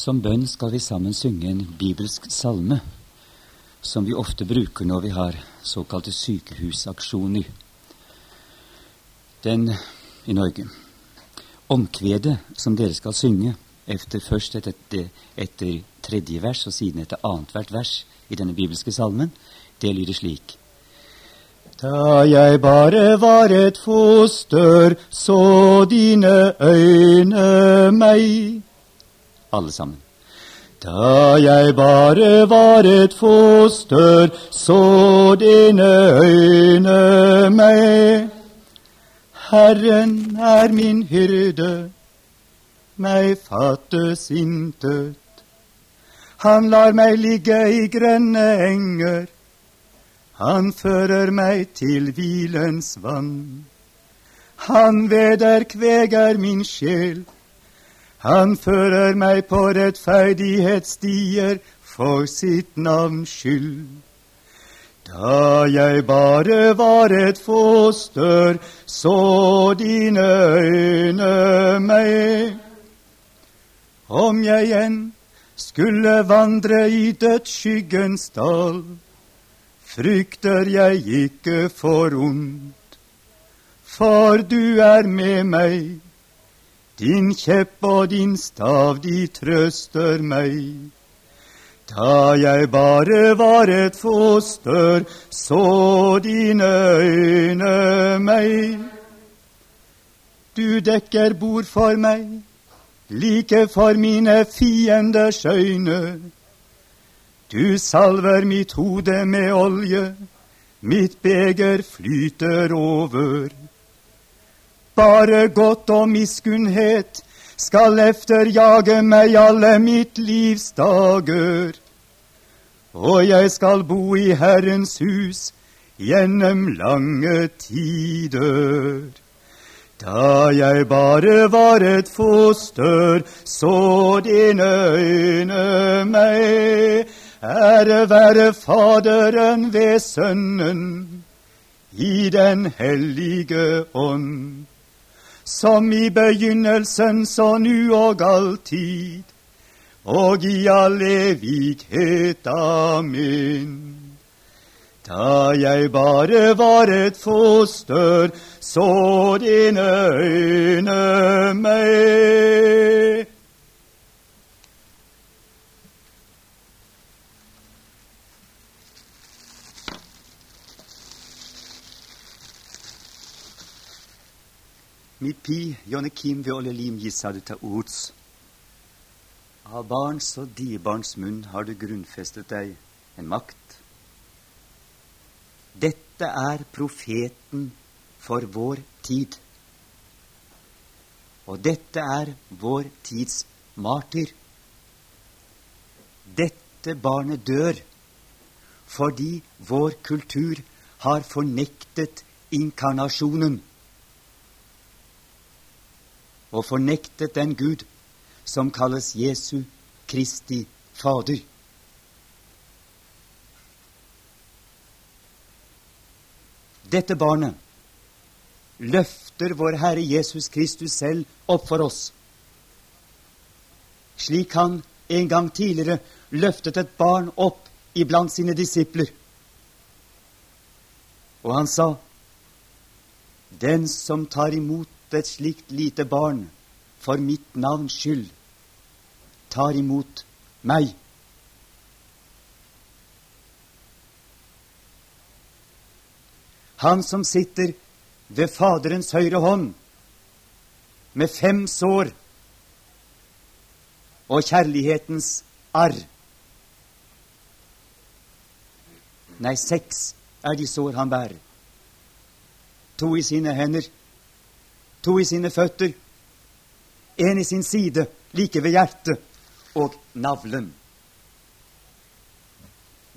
Som bønn skal vi sammen synge en bibelsk salme, som vi ofte bruker når vi har såkalte sykehusaksjoner den i Norge. Omkvedet som dere skal synge, efter først etter, etter tredje vers og siden etter annethvert vers i denne bibelske salmen, det lyder slik. Da jeg bare var et foster, så dine øyne meg alle sammen. Da jeg bare var et foster, så dine øyne meg. Herren er min hyrde, meg fattes intet. Han lar meg ligge i grønne enger, han fører meg til hvilens vann. Han vederkveger min sjel han fører meg på rettferdighetsstier for sitt navns skyld. Da jeg bare var et foster, så dine øyne meg. Om jeg igjen skulle vandre i dødsskyggens dal, frykter jeg ikke for ondt, for du er med meg. Din kjepp og din stav, de trøster meg. Da jeg bare var et foster, så dine øyne meg. Du dekker bord for meg, like for mine fienders øyne. Du salver mitt hode med olje, mitt beger flyter over. Bare godt og miskunnhet skal efterjage meg alle mitt livs dager. Og jeg skal bo i Herrens hus gjennom lange tider. Da jeg bare var et foster, så dine øyne meg. Ære være Faderen ved Sønnen i Den hellige ånd som i begynnelsen, så nu og alltid, og i all evighet. Amen. Da jeg bare var et foster, så dine øyne meg. Olle Lim gissade ta ords. Av barns og dibarns munn har du grunnfestet deg en makt. Dette er profeten for vår tid. Og dette er vår tids martyr. Dette barnet dør fordi vår kultur har fornektet inkarnasjonen og fornektet den Gud som kalles Jesu Kristi Fader. Dette barnet løfter vår Herre Jesus Kristus selv opp for oss, slik han en gang tidligere løftet et barn opp iblant sine disipler. Og han sa, Den som tar imot et slikt lite barn for mitt navns skyld tar imot meg. Han som sitter ved Faderens høyre hånd med fem sår og kjærlighetens arr. Nei, seks er de sår han bærer. To i sine hender to i sine føtter, en i sin side, like ved hjertet, og navlen.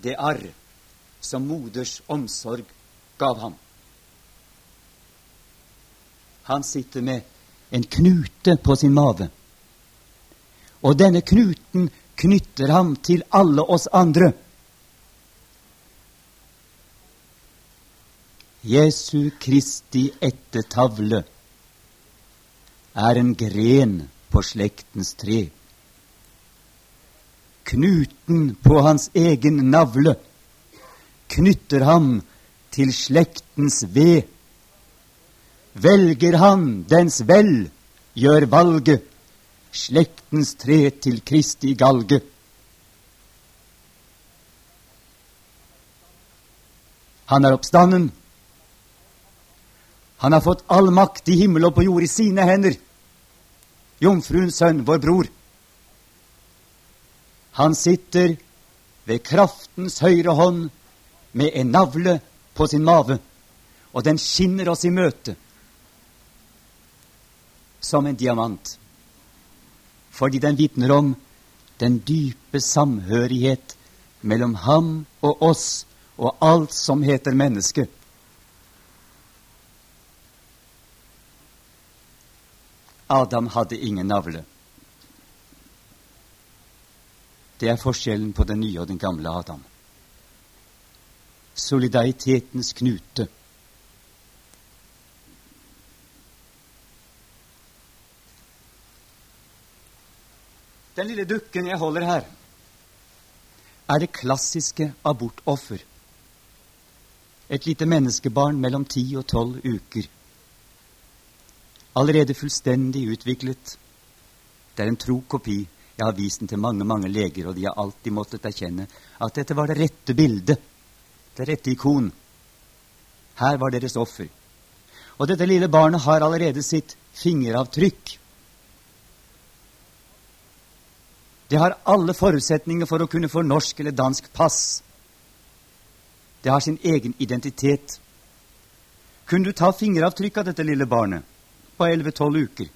Det arr som moders omsorg gav ham. Han sitter med en knute på sin mage, og denne knuten knytter ham til alle oss andre. Jesu Kristi ettertavle er en gren på slektens tre. knuten på hans egen navle, knytter ham til slektens ved. Velger han dens vel, gjør valget, slektens tre til Kristi galge. Han er oppstanden. Han har fått all makt i himmel og på jord i sine hender. Jomfruens sønn, vår bror. Han sitter ved kraftens høyre hånd med en navle på sin mave, og den skinner oss i møte som en diamant, fordi den vitner om den dype samhørighet mellom ham og oss og alt som heter menneske. Adam hadde ingen navle. Det er forskjellen på den nye og den gamle Adam. Solidaritetens knute. Den lille dukken jeg holder her, er det klassiske abortoffer. Et lite menneskebarn mellom ti og tolv uker. Allerede fullstendig utviklet. Det er en tro kopi jeg har vist den til mange mange leger, og de har alltid måttet erkjenne at dette var det rette bildet, det rette ikon. Her var deres offer. Og dette lille barnet har allerede sitt fingeravtrykk. Det har alle forutsetninger for å kunne få norsk eller dansk pass. Det har sin egen identitet. Kunne du ta fingeravtrykk av dette lille barnet på 11-12 uker?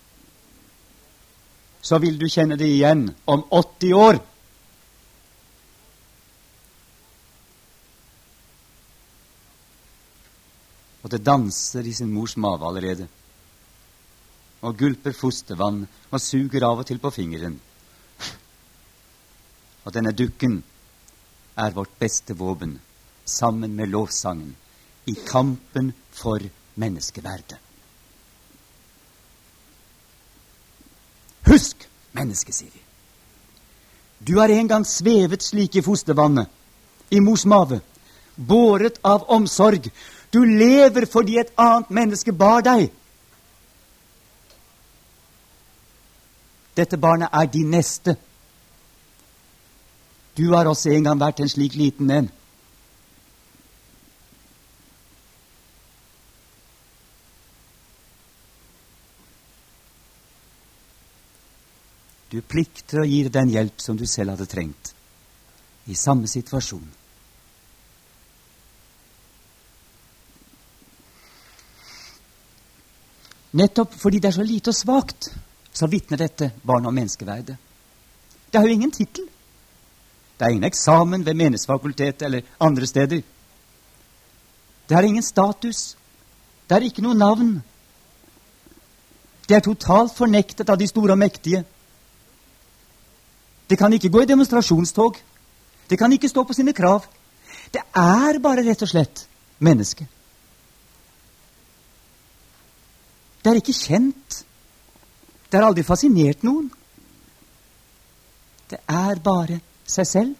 så vil du kjenne det igjen om 80 år. Og det danser i sin mors mage allerede. Og gulper fostervann og suger av og til på fingeren. Og denne dukken er vårt beste våpen, sammen med lovsangen, i kampen for menneskeverdet. Husk, menneske, sier vi. Du har en gang svevet slik i fostervannet, i mors mage, båret av omsorg. Du lever fordi et annet menneske bar deg. Dette barnet er din neste. Du har også en gang vært en slik liten en. Du plikter å gi den hjelp som du selv hadde trengt, i samme situasjon. Nettopp fordi det er så lite og svakt, så vitner dette barnet om menneskeverdet. Det har jo ingen tittel. Det er ingen eksamen ved Menighetsfakultetet eller andre steder. Det har ingen status. Det er ikke noe navn. Det er totalt fornektet av de store og mektige. Det kan ikke gå i demonstrasjonstog. Det kan ikke stå på sine krav. Det er bare rett og slett menneske. Det er ikke kjent. Det har aldri fascinert noen. Det er bare seg selv.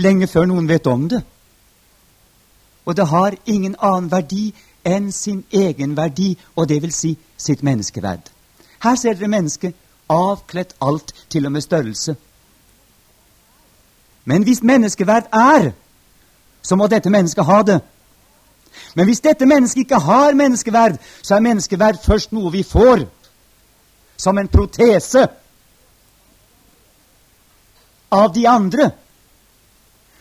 Lenge før noen vet om det. Og det har ingen annen verdi enn sin egen verdi, og det vil si sitt menneskeverd. Her ser dere mennesket avkledt alt, til og med størrelse. Men hvis menneskeverd er, så må dette mennesket ha det. Men hvis dette mennesket ikke har menneskeverd, så er menneskeverd først noe vi får som en protese av de andre,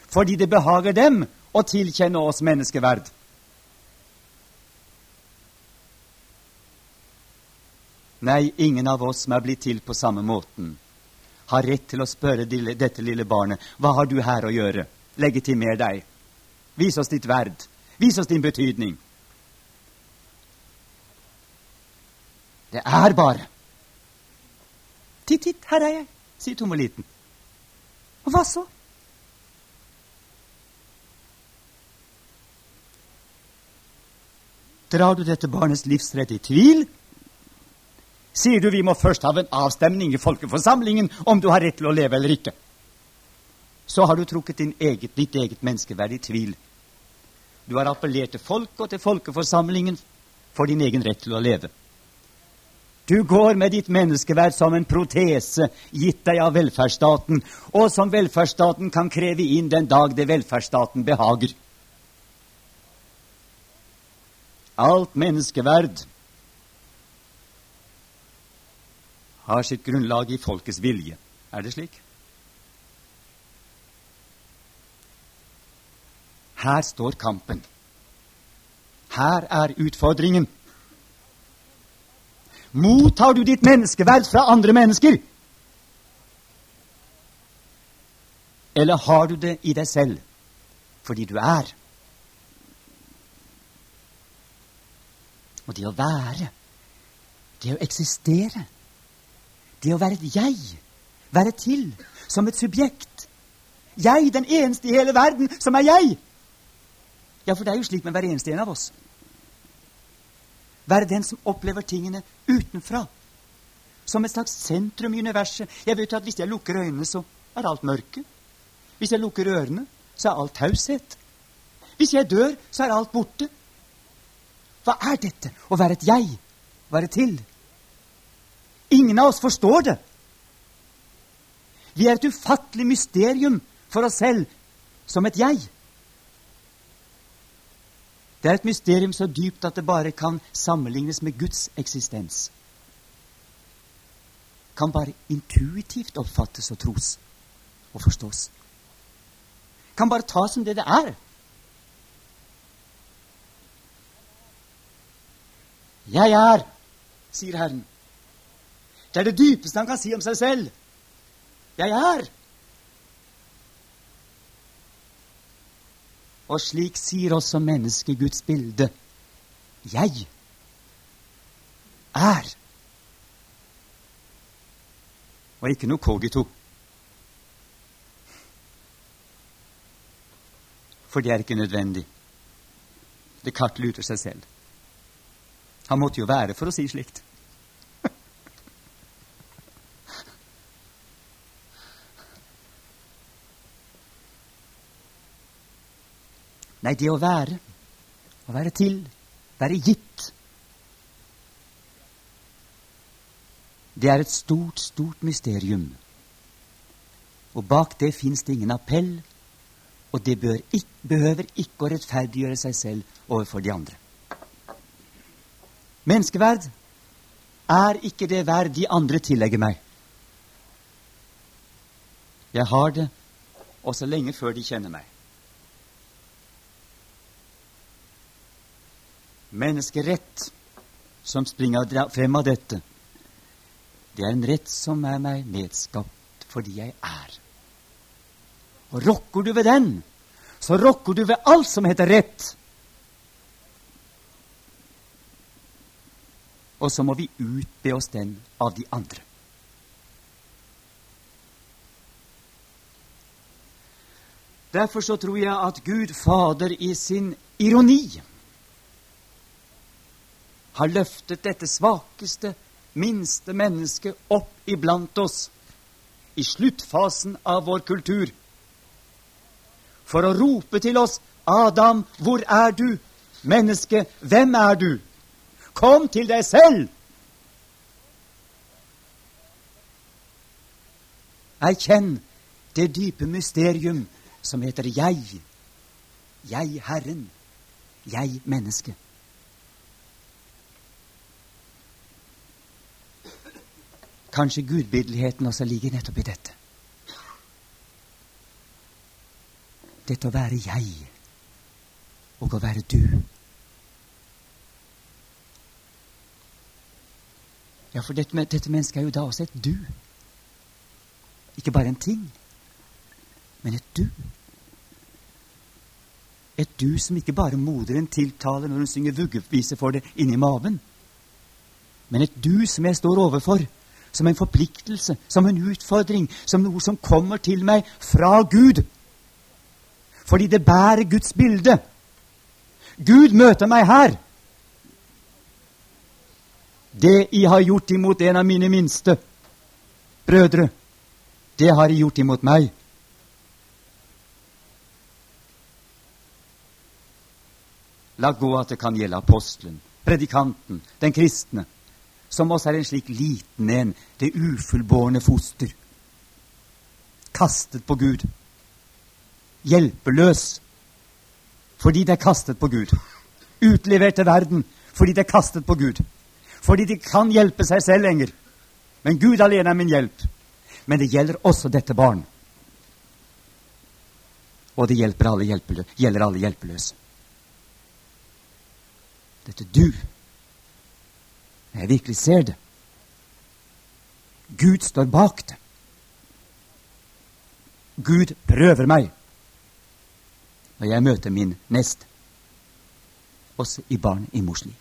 fordi det behager dem å tilkjenne oss menneskeverd. Nei, ingen av oss som er blitt til på samme måten, har rett til å spørre dette lille barnet hva har du her å gjøre. Legitimer deg. Vis oss ditt verd. Vis oss din betydning. Det er bare Titt, titt, her er jeg, sier Tommeliten. Og hva så? Drar du dette barnets livsrett i tvil, sier du vi må først ha en avstemning i folkeforsamlingen om du har rett til å leve eller ikke. Så har du trukket din eget, ditt eget menneskeverd i tvil. Du har appellert til folket og til folkeforsamlingen for din egen rett til å leve. Du går med ditt menneskeverd som en protese gitt deg av velferdsstaten, og som velferdsstaten kan kreve inn den dag det velferdsstaten behager. Alt menneskeverd har sitt grunnlag i folkets vilje. Er det slik? Her står kampen. Her er utfordringen. Mottar du ditt menneskeverd fra andre mennesker? Eller har du det i deg selv fordi du er? Og det å være, det å eksistere, det å være et jeg, være til som et subjekt Jeg, den eneste i hele verden som er jeg! Ja, for det er jo slik med hver eneste en av oss. Være den som opplever tingene utenfra. Som et slags sentrum i universet. Jeg vet at Hvis jeg lukker øynene, så er alt mørke. Hvis jeg lukker ørene, så er alt taushet. Hvis jeg dør, så er alt borte. Hva er dette? Å være et jeg? Være til? Ingen av oss forstår det. Vi er et ufattelig mysterium for oss selv som et jeg. Det er et mysterium så dypt at det bare kan sammenlignes med Guds eksistens. Kan bare intuitivt oppfattes og tros og forstås. Kan bare tas som det det er. Jeg er, sier Herren. Det er det dypeste han kan si om seg selv. Jeg er. Og slik sier også mennesket Guds bilde. Jeg er. Og ikke noe kogito. For det er ikke nødvendig. Det kartluter seg selv. Han måtte jo være for å si slikt. Nei, det å være, å være til, være gitt Det er et stort, stort mysterium. Og bak det fins det ingen appell, og det ikke, behøver ikke å rettferdiggjøre seg selv overfor de andre. Menneskeverd er ikke det verd de andre tillegger meg. Jeg har det også lenge før de kjenner meg. Menneskerett som springer frem av dette, det er en rett som er meg medskapt fordi jeg er. Og rokker du ved den, så rokker du ved alt som heter rett. Og så må vi utbe oss den av de andre. Derfor så tror jeg at Gud Fader i sin ironi har løftet dette svakeste, minste mennesket opp iblant oss i sluttfasen av vår kultur for å rope til oss Adam, hvor er du? Menneske, hvem er du? Kom til deg selv! Erkjenn det dype mysterium som heter jeg. Jeg Herren. Jeg menneske. Kanskje gudbildeligheten også ligger nettopp i dette. Dette å være jeg og å være du. Ja, for dette, dette mennesket er jo da også et du. Ikke bare en ting, men et du. Et du som ikke bare moderen tiltaler når hun synger vuggeviser for det inni maven, men et du som jeg står overfor som en forpliktelse, som en utfordring, som noe som kommer til meg fra Gud. Fordi det bærer Guds bilde. Gud møter meg her. Det I har gjort imot en av mine minste brødre, det har I gjort imot meg. La gå at det kan gjelde apostelen, predikanten, den kristne, som også er en slik liten en, det ufullbårne foster. Kastet på Gud. Hjelpeløs fordi det er kastet på Gud. Utlevert til verden fordi det er kastet på Gud. Fordi de kan hjelpe seg selv lenger. Men Gud alene er min hjelp. Men det gjelder også dette barn. Og det alle gjelder alle hjelpeløse. Dette du. Når jeg virkelig ser det. Gud står bak det. Gud prøver meg når jeg møter min neste, også i barn i mors liv.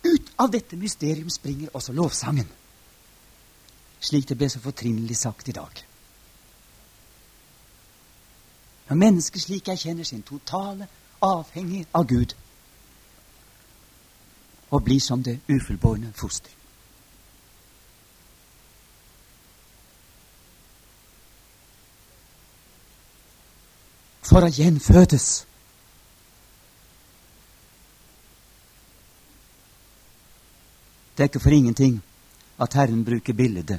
Ut av dette mysterium springer også lovsangen, slik det ble så fortrinnelig sagt i dag. Når mennesket slik erkjenner sin totale avhengig av Gud og blir som det ufullbårne foster. For å gjenfødes. Det er ikke for ingenting at Herren bruker bildet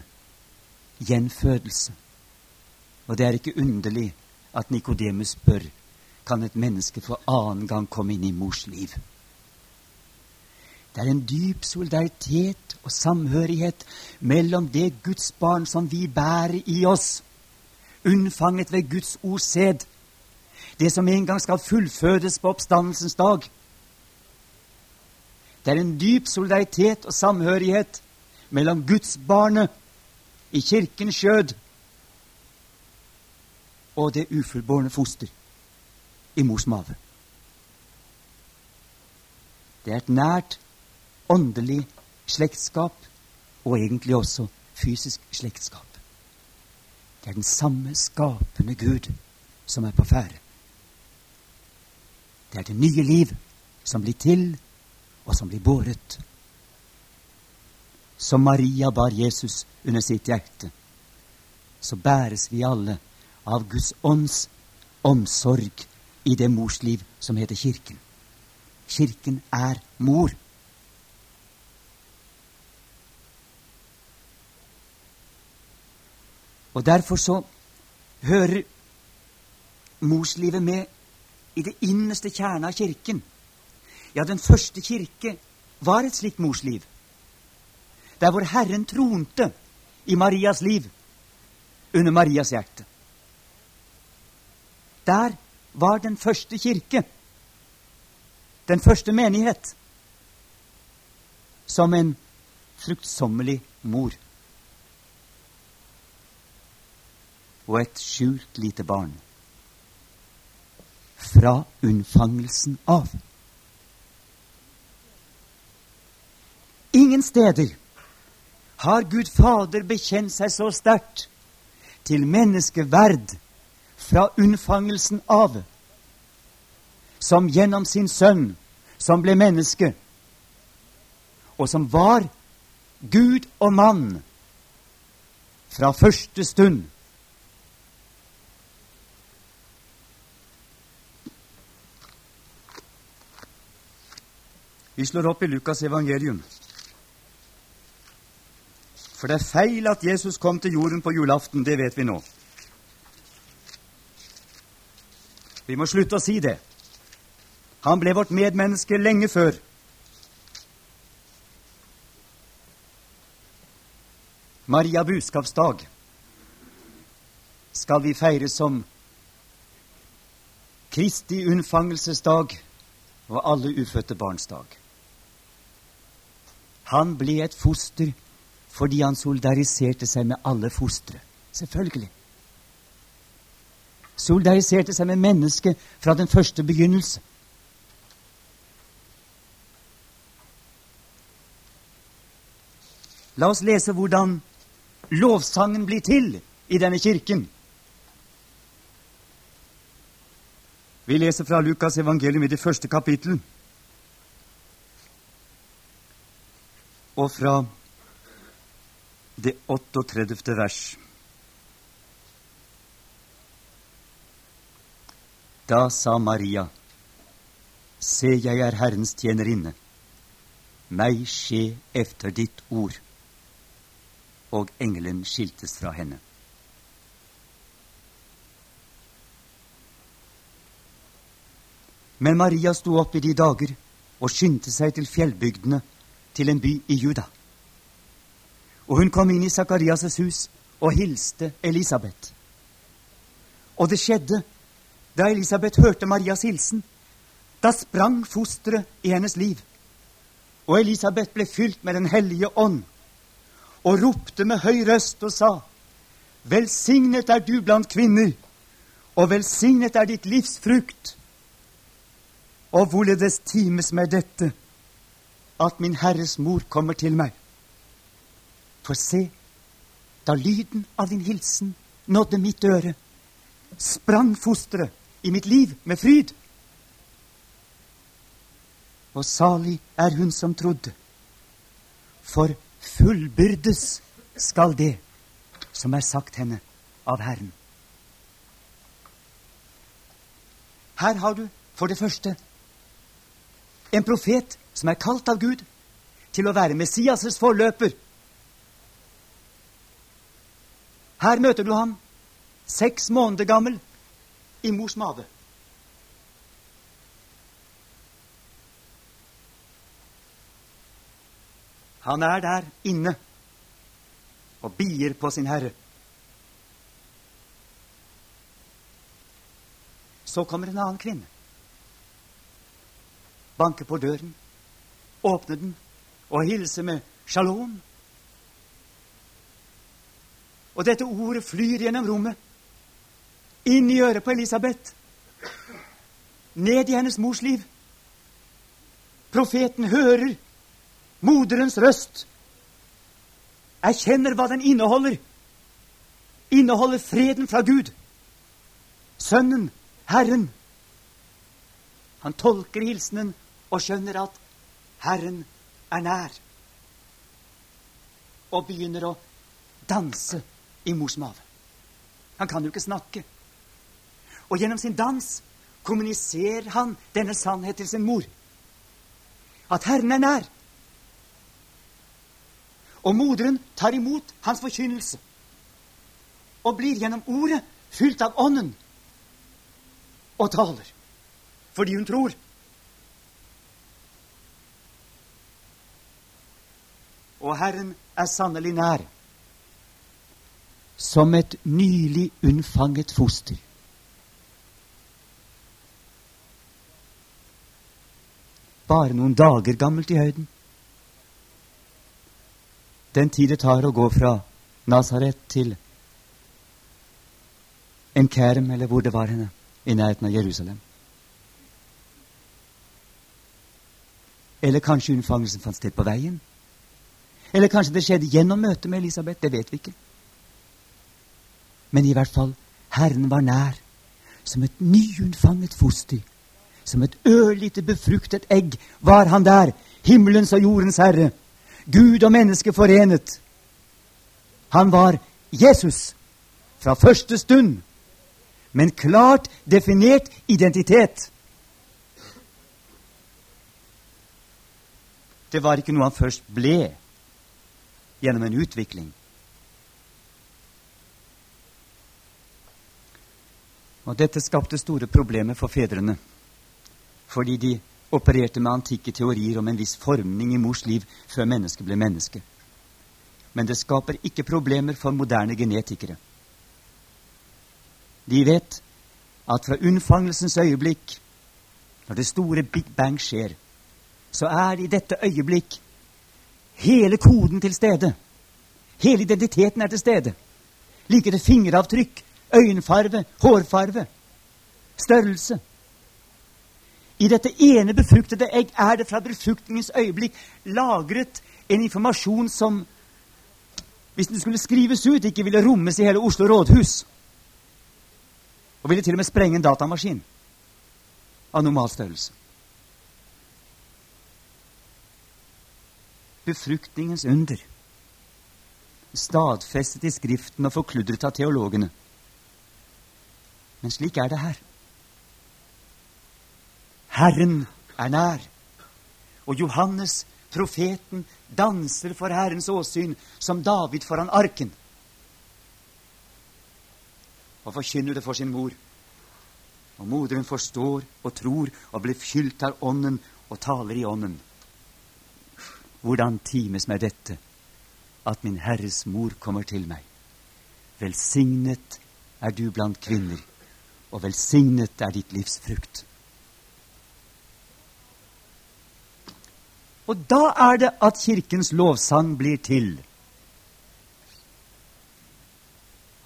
gjenfødelse. Og det er ikke underlig at Nikodemus spør kan et menneske for annen gang komme inn i mors liv. Det er en dyp solidaritet og samhørighet mellom det Guds barn som vi bærer i oss, unnfanget ved Guds ords sæd, det som en gang skal fullfødes på oppstandelsens dag. Det er en dyp solidaritet og samhørighet mellom Guds barnet i kirkens skjød og det ufullbårne foster i mors mage. Det er et nært åndelig slektskap, og egentlig også fysisk slektskap. Det er den samme skapende Gud som er på ferde. Det er det nye liv som blir til, og som blir båret. Som Maria bar Jesus under sitt hjerte, så bæres vi alle av Guds ånds omsorg i det morsliv som heter Kirken. Kirken er mor. Og derfor så hører morslivet med i det innerste kjernet av Kirken. Ja, den første kirke var et slikt morsliv. Der hvor Herren tronte i Marias liv, under Marias hjerte. Der var den første kirke, den første menighet, som en fruktsommelig mor. Og et skjult lite barn. Fra unnfangelsen av. Ingen steder har Gud Fader bekjent seg så sterkt til menneskeverd fra unnfangelsen av, som gjennom sin sønn, som ble menneske, og som var Gud og mann fra første stund. Vi slår opp i Lukas evangelium. For det er feil at Jesus kom til jorden på julaften, det vet vi nå. Vi må slutte å si det. Han ble vårt medmenneske lenge før. Maria budskapsdag skal vi feire som Kristi unnfangelsesdag og alle ufødte barns dag. Han ble et foster fordi han solidariserte seg med alle fostre. Selvfølgelig solidariserte seg med mennesket fra den første begynnelse. La oss lese hvordan lovsangen blir til i denne kirken. Vi leser fra Lukas evangelium i det første kapittel. Og fra det 38. vers. Da sa Maria, Se, jeg er Herrens tjenerinne. Meg skje efter ditt ord. Og engelen skiltes fra henne. Men Maria sto opp i de dager og skyndte seg til fjellbygdene, til en by i Juda. Og hun kom inn i Sakarias' hus og hilste Elisabeth. Og det skjedde da Elisabeth hørte Marias hilsen. Da sprang fosteret i hennes liv. Og Elisabeth ble fylt med Den hellige ånd og ropte med høy røst og sa:" Velsignet er du blant kvinner, og velsignet er ditt livs frukt. Og hvorledes times med dette, at min Herres mor kommer til meg? For se, da lyden av din hilsen nådde mitt øre, sprang fosteret i mitt liv med fryd. Og salig er hun som trodde, for fullbyrdes skal det som er sagt henne av Herren. Her har du for det første en profet som er kalt av Gud til å være Messias' forløper. Her møter du ham, seks måneder gammel, i mors mage. Han er der inne og bier på sin herre. Så kommer en annen kvinne banker på døren, åpner den og hilser med shalom. Og dette ordet flyr gjennom rommet, inn i øret på Elisabeth, ned i hennes mors liv. Profeten hører moderens røst, erkjenner hva den inneholder. Inneholder freden fra Gud, Sønnen, Herren. Han tolker hilsenen og skjønner at Herren er nær. Og begynner å danse i mors mage. Han kan jo ikke snakke. Og gjennom sin dans kommuniserer han denne sannhet til sin mor. At Herren er nær. Og moderen tar imot hans forkynnelse og blir gjennom ordet fylt av Ånden og taler fordi hun tror. og Herren er sannelig nær. Som et nylig unnfanget foster. Bare noen dager gammelt i høyden. Den tid det tar å gå fra Nasaret til en Kerm, eller hvor det var henne, i nærheten av Jerusalem. Eller kanskje unnfangelsen fant sted på veien? Eller kanskje det skjedde gjennom møtet med Elisabeth. Det vet vi ikke. Men i hvert fall Herren var nær, som et nyunnfanget foster. Som et ørlite befruktet egg var han der, himmelens og jordens herre. Gud og menneske forenet. Han var Jesus fra første stund, men klart definert identitet. Det var ikke noe han først ble gjennom en utvikling. Og Dette skapte store problemer for fedrene, fordi de opererte med antikke teorier om en viss formning i mors liv før mennesket ble menneske. Men det skaper ikke problemer for moderne genetikere. De vet at fra unnfangelsens øyeblikk, når det store Big Bang skjer, så er det i dette øyeblikk hele koden til stede. Hele identiteten er til stede. Like det fingeravtrykk, øyenfarve, hårfarve, størrelse. I dette ene befruktede egg er det fra befruktningens øyeblikk lagret en informasjon som, hvis den skulle skrives ut, ikke ville rommes i hele Oslo rådhus. Og ville til og med sprenge en datamaskin. av normal størrelse. Befruktningens under, stadfestet i Skriften og forkludret av teologene. Men slik er det her. Herren er nær, og Johannes, profeten, danser for Herrens åsyn som David foran arken og forkynner det for sin mor. Og moderen forstår og tror og blir fylt av Ånden og taler i Ånden. Hvordan times meg dette, at min Herres mor kommer til meg. Velsignet er du blant kvinner, og velsignet er ditt livs frukt. Og da er det at Kirkens lovsang blir til.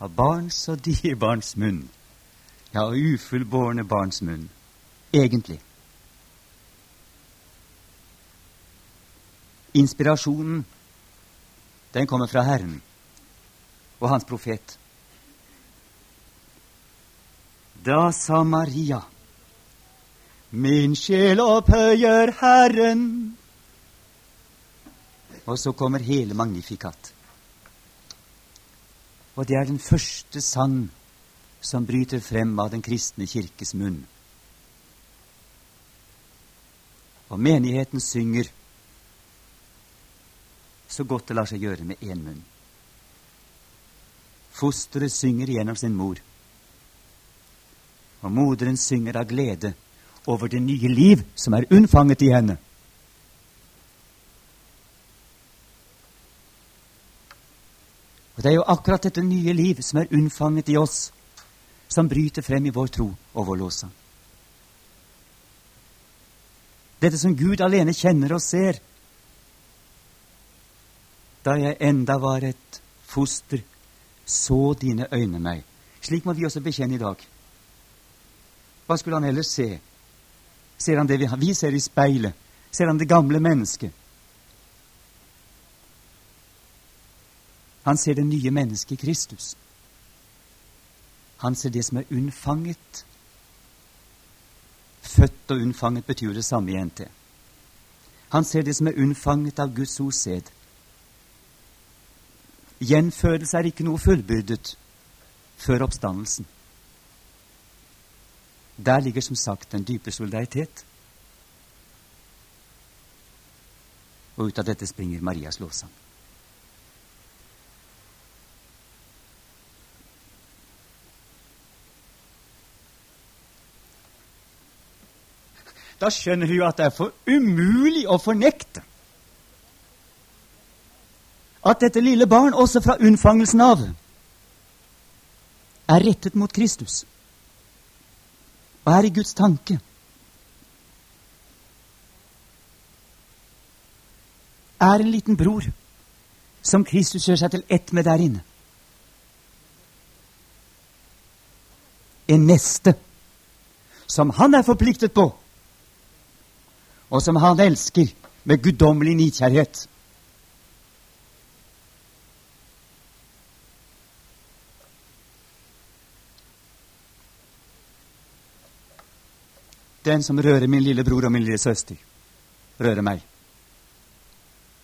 Av barns og dierbarns munn, ja, og ufullbårne barns munn, egentlig. Inspirasjonen, den kommer fra Herren og hans profet. Da sa Maria, min sjel opphøyer Herren. Og så kommer hele Magnifikat. Og det er den første sang som bryter frem av den kristne kirkes munn. Og menigheten synger så godt det lar seg gjøre med én munn. Fosteret synger gjennom sin mor, og moderen synger av glede over det nye liv som er unnfanget i henne. Og Det er jo akkurat dette nye liv som er unnfanget i oss, som bryter frem i vår tro og vår lovsang. Dette som Gud alene kjenner og ser, da jeg enda var et foster, så dine øyne meg. Slik må vi også bekjenne i dag. Hva skulle han ellers se? Ser han det vi, vi ser i speilet? Ser han det gamle mennesket? Han ser det nye mennesket Kristus. Han ser det som er unnfanget. Født og unnfanget betyr det samme i NT. Han ser det som er unnfanget av Guds osed. Gjenfødelse er ikke noe fullbyrdet før oppstandelsen. Der ligger som sagt den dype solidaritet. Og ut av dette springer Marias lovsang. Da skjønner hun at det er for umulig å fornekte at dette lille barn, også fra unnfangelsen av, er rettet mot Kristus og er i Guds tanke. Er en liten bror som Kristus gjør seg til ett med der inne. En neste som han er forpliktet på, og som han elsker med guddommelig nidkjærhet. Den som rører min lille bror og min lille søster, rører meg.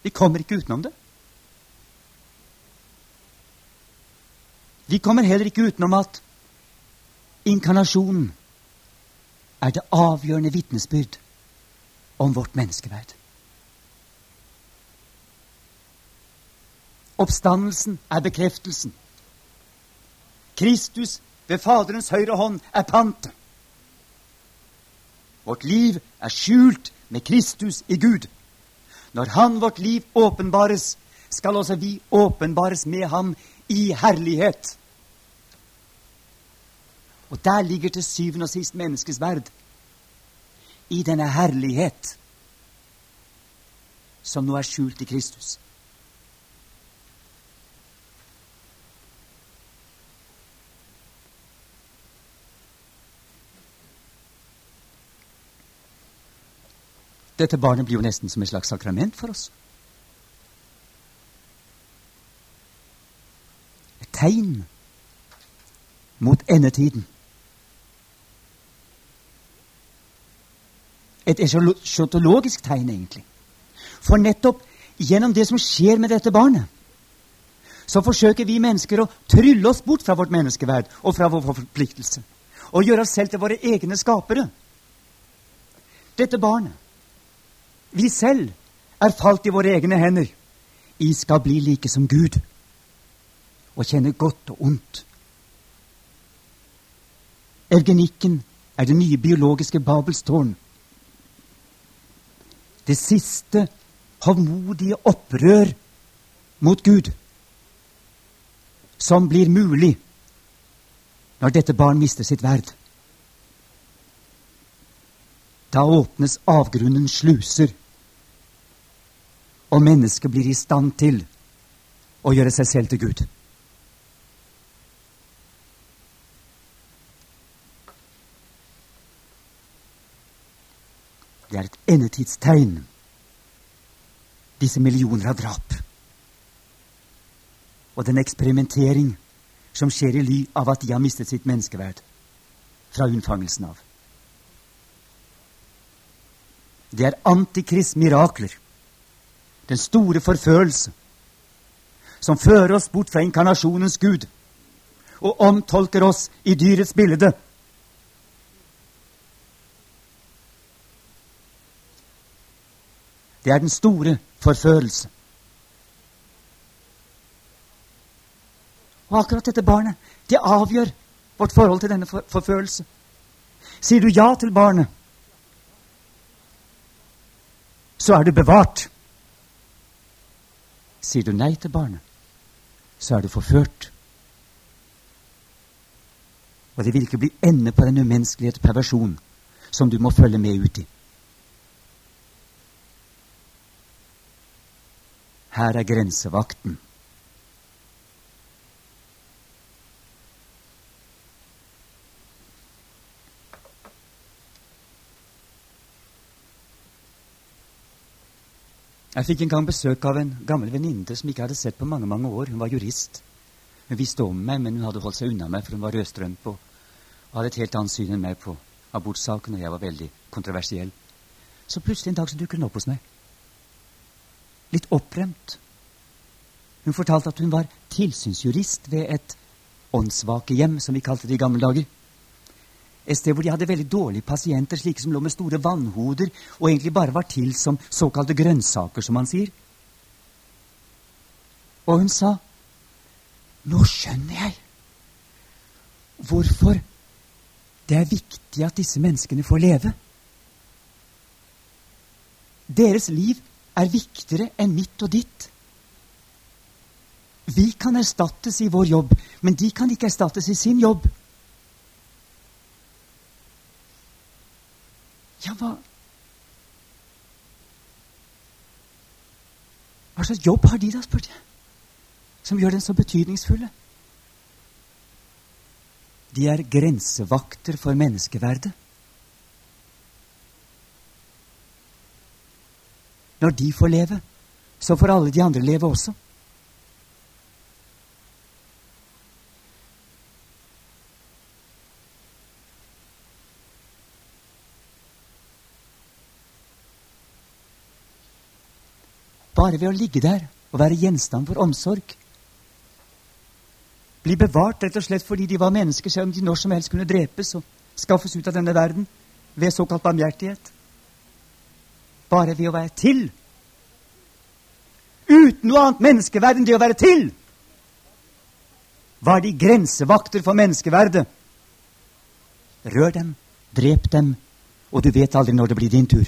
Vi kommer ikke utenom det. Vi kommer heller ikke utenom at inkarnasjonen er det avgjørende vitnesbyrd om vårt menneskeverd. Oppstandelsen er bekreftelsen. Kristus ved Faderens høyre hånd er pantet. Vårt liv er skjult med Kristus i Gud. Når Han, vårt liv, åpenbares, skal også vi åpenbares med Ham i herlighet. Og der ligger til syvende og sist menneskets verd. I denne herlighet som nå er skjult i Kristus. Dette barnet blir jo nesten som et slags sakrament for oss. Et tegn mot endetiden. Et eschatologisk tegn, egentlig. For nettopp gjennom det som skjer med dette barnet, så forsøker vi mennesker å trylle oss bort fra vårt menneskeverd og fra vår forpliktelse. Og gjøre oss selv til våre egne skapere. Dette barnet, vi selv, er falt i våre egne hender. I skal bli like som Gud og kjenne godt og ondt. Eugenikken er det nye biologiske Babels tårn. Det siste hovmodige opprør mot Gud som blir mulig når dette barn mister sitt verd. Da åpnes avgrunnens sluser, og mennesket blir i stand til å gjøre seg selv til Gud. Et endetidstegn, disse millioner av drap. Og den eksperimentering som skjer i ly av at de har mistet sitt menneskeverd fra unnfangelsen av. Det er antikrist mirakler, den store forførelse, som fører oss bort fra inkarnasjonens Gud og omtolker oss i dyrets bilde Det er den store forførelse. Og akkurat dette barnet, det avgjør vårt forhold til denne for forførelse. Sier du ja til barnet, så er du bevart. Sier du nei til barnet, så er du forført. Og det vil ikke bli ende på den umenneskelige perversjon som du må følge med ut i. Her er grensevakten. Jeg fikk en gang besøk av en gammel venninne som ikke hadde sett på mange mange år. Hun var jurist. Hun visste om meg, men hun hadde holdt seg unna meg, for hun var rødstrømp og hadde et helt annet syn enn meg på abortsaken, og jeg var veldig kontroversiell. Så plutselig en dag så dukker hun opp hos meg litt opprømt. Hun fortalte at hun var tilsynsjurist ved et åndssvakehjem, som vi kalte det i gamle dager. Et sted hvor de hadde veldig dårlige pasienter, slike som lå med store vannhoder og egentlig bare var til som såkalte grønnsaker, som man sier. Og hun sa, 'Nå skjønner jeg hvorfor det er viktig at disse menneskene får leve.' Deres liv er viktigere enn mitt og ditt. Vi kan erstattes i vår jobb, men de kan ikke erstattes i sin jobb. Ja, hva Hva slags jobb har de, da, spurte jeg, som gjør den så betydningsfulle? De er grensevakter for menneskeverdet. Når de får leve, så får alle de andre leve også. Bare ved å ligge der og være gjenstand for omsorg. Bli bevart rett og slett fordi de var mennesker, selv om de når som helst kunne drepes og skaffes ut av denne verden ved såkalt barmhjertighet bare ved å være til. Uten noe annet menneskeverd enn det å være til. Var de grensevakter for menneskeverdet? Rør dem, drep dem, og du vet aldri når det blir din tur.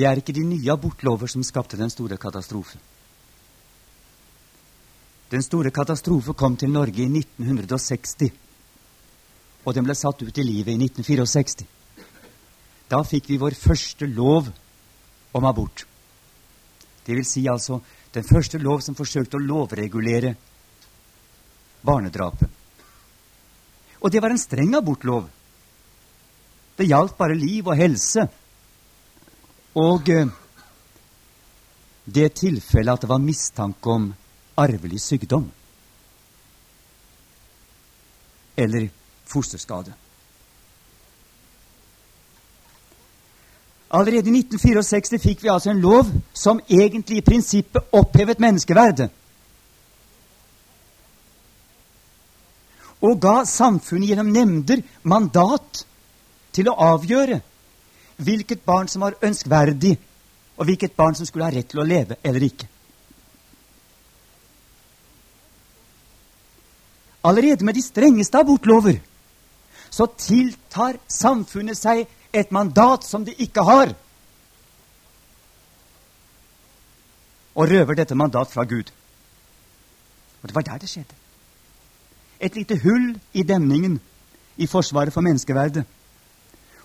Det er ikke de nye abortlover som skapte den store katastrofe. Den store katastrofe kom til Norge i 1960, og den ble satt ut i livet i 1964. Da fikk vi vår første lov om abort. Det vil si altså den første lov som forsøkte å lovregulere barnedrapet. Og det var en streng abortlov. Det gjaldt bare liv og helse. Og eh, det tilfellet at det var mistanke om arvelig sykdom eller fosterskade. Allerede i 1964 fikk vi altså en lov som egentlig i prinsippet opphevet menneskeverdet. Og ga samfunnet gjennom nemnder mandat til å avgjøre hvilket barn som var ønskverdig, og hvilket barn som skulle ha rett til å leve eller ikke. Allerede med de strengeste abortlover så tiltar samfunnet seg et mandat som de ikke har, og røver dette mandat fra Gud. Og det var der det skjedde. Et lite hull i demningen i forsvaret for menneskeverdet.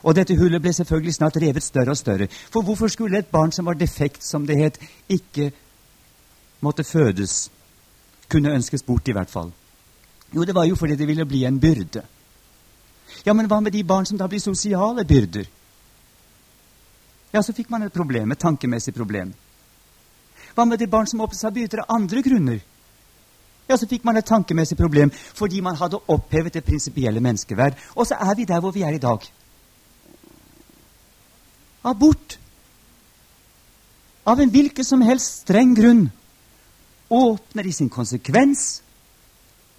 Og dette hullet ble selvfølgelig snart revet større og større. For hvorfor skulle et barn som var defekt, som det het, ikke måtte fødes? Kunne ønskes bort, i hvert fall. Jo, det var jo fordi det ville bli en byrde. Ja, men hva med de barn som da blir sosiale byrder? Ja, så fikk man et problem, et tankemessig problem. Hva med de barn som opptatt seg byrder av andre grunner? Ja, så fikk man et tankemessig problem fordi man hadde opphevet det prinsipielle menneskeverd. Og så er vi der hvor vi er i dag. Abort. Av en hvilken som helst streng grunn åpner i sin konsekvens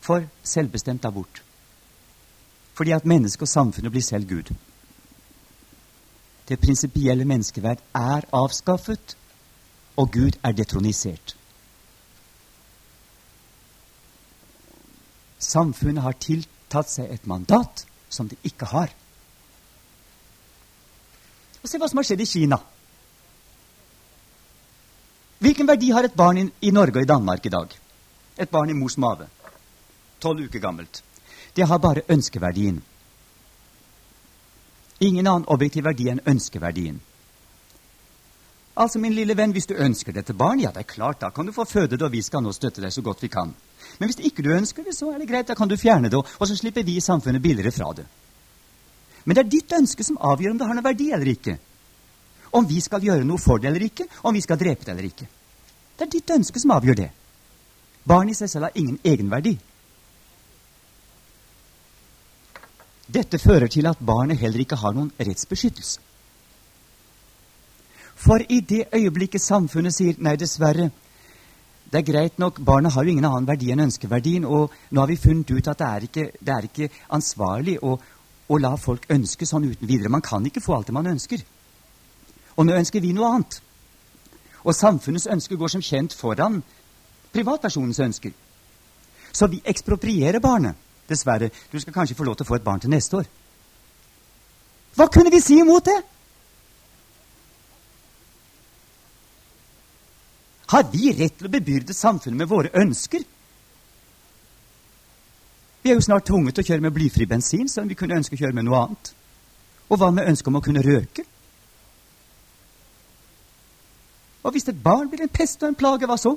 for selvbestemt abort. Fordi at mennesket og samfunnet blir selv Gud. Det prinsipielle menneskeverd er avskaffet, og Gud er detronisert. Samfunnet har tiltatt seg et mandat som det ikke har. Og Se hva som har skjedd i Kina. Hvilken verdi har et barn i, Norge og i Danmark i dag? Et barn i mors mage. Tolv uker gammelt. Det har bare ønskeverdien. Ingen annen objektiv verdi enn ønskeverdien. Altså, min lille venn, hvis du ønsker dette barn, ja, det er klart, da kan du få føde det, og vi skal nå støtte deg så godt vi kan. Men hvis ikke du ønsker det, så er det greit, da kan du fjerne det, og så slipper vi i samfunnet billigere fra det. Men det er ditt ønske som avgjør om det har noen verdi eller ikke. Om vi skal gjøre noe for det eller ikke, om vi skal drepe det eller ikke. Det er ditt ønske som avgjør det. Barn i seg selv har ingen egenverdi. Dette fører til at barnet heller ikke har noen rettsbeskyttelse. For i det øyeblikket samfunnet sier nei, dessverre, det er greit nok, barnet har jo ingen annen verdi enn ønskeverdien, og nå har vi funnet ut at det er ikke, det er ikke ansvarlig å, la folk ønske sånn uten videre. Man kan ikke få alt det man ønsker. Og nå ønsker vi noe annet. Og samfunnets ønsker går som kjent foran privatpersonens ønsker. Så vi eksproprierer barnet. Dessverre. Du skal kanskje få lov til å få et barn til neste år. Hva kunne vi si imot det? Har vi rett til å bebyrde samfunnet med våre ønsker? Vi er jo snart tvunget til å kjøre med blyfri bensin, selv om vi kunne ønske å kjøre med noe annet. Og hva med ønsket om å kunne røke? Og hvis et barn blir en pest og en plage, hva så?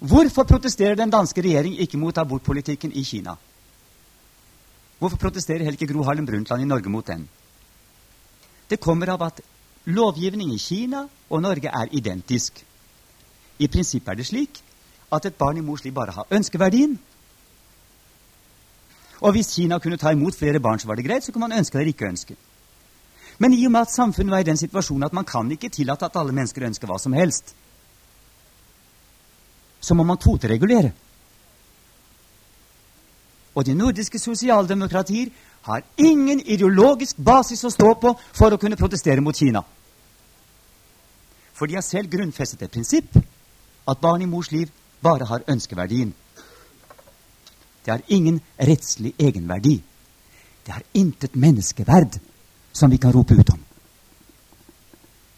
Hvorfor protesterer den danske regjering ikke mot abortpolitikken i Kina? Hvorfor protesterer Helge Gro Harlem Brundtland i Norge mot den? Det kommer av at lovgivning i Kina og Norge er identisk. I prinsippet er det slik at et barn i mors liv bare har ønskeverdien. Og hvis Kina kunne ta imot flere barn, så var det greit. Så kunne man ønske eller ikke ønske. Men i og med at samfunnet var i den situasjonen at man kan ikke tillate at alle mennesker ønsker hva som helst, så må man kvoteregulere. Og de nordiske sosialdemokratier har ingen ideologisk basis å stå på for å kunne protestere mot Kina. For de har selv grunnfestet et prinsipp at barn i mors liv bare har ønskeverdien. Det har ingen rettslig egenverdi. Det har intet menneskeverd som vi kan rope ut om.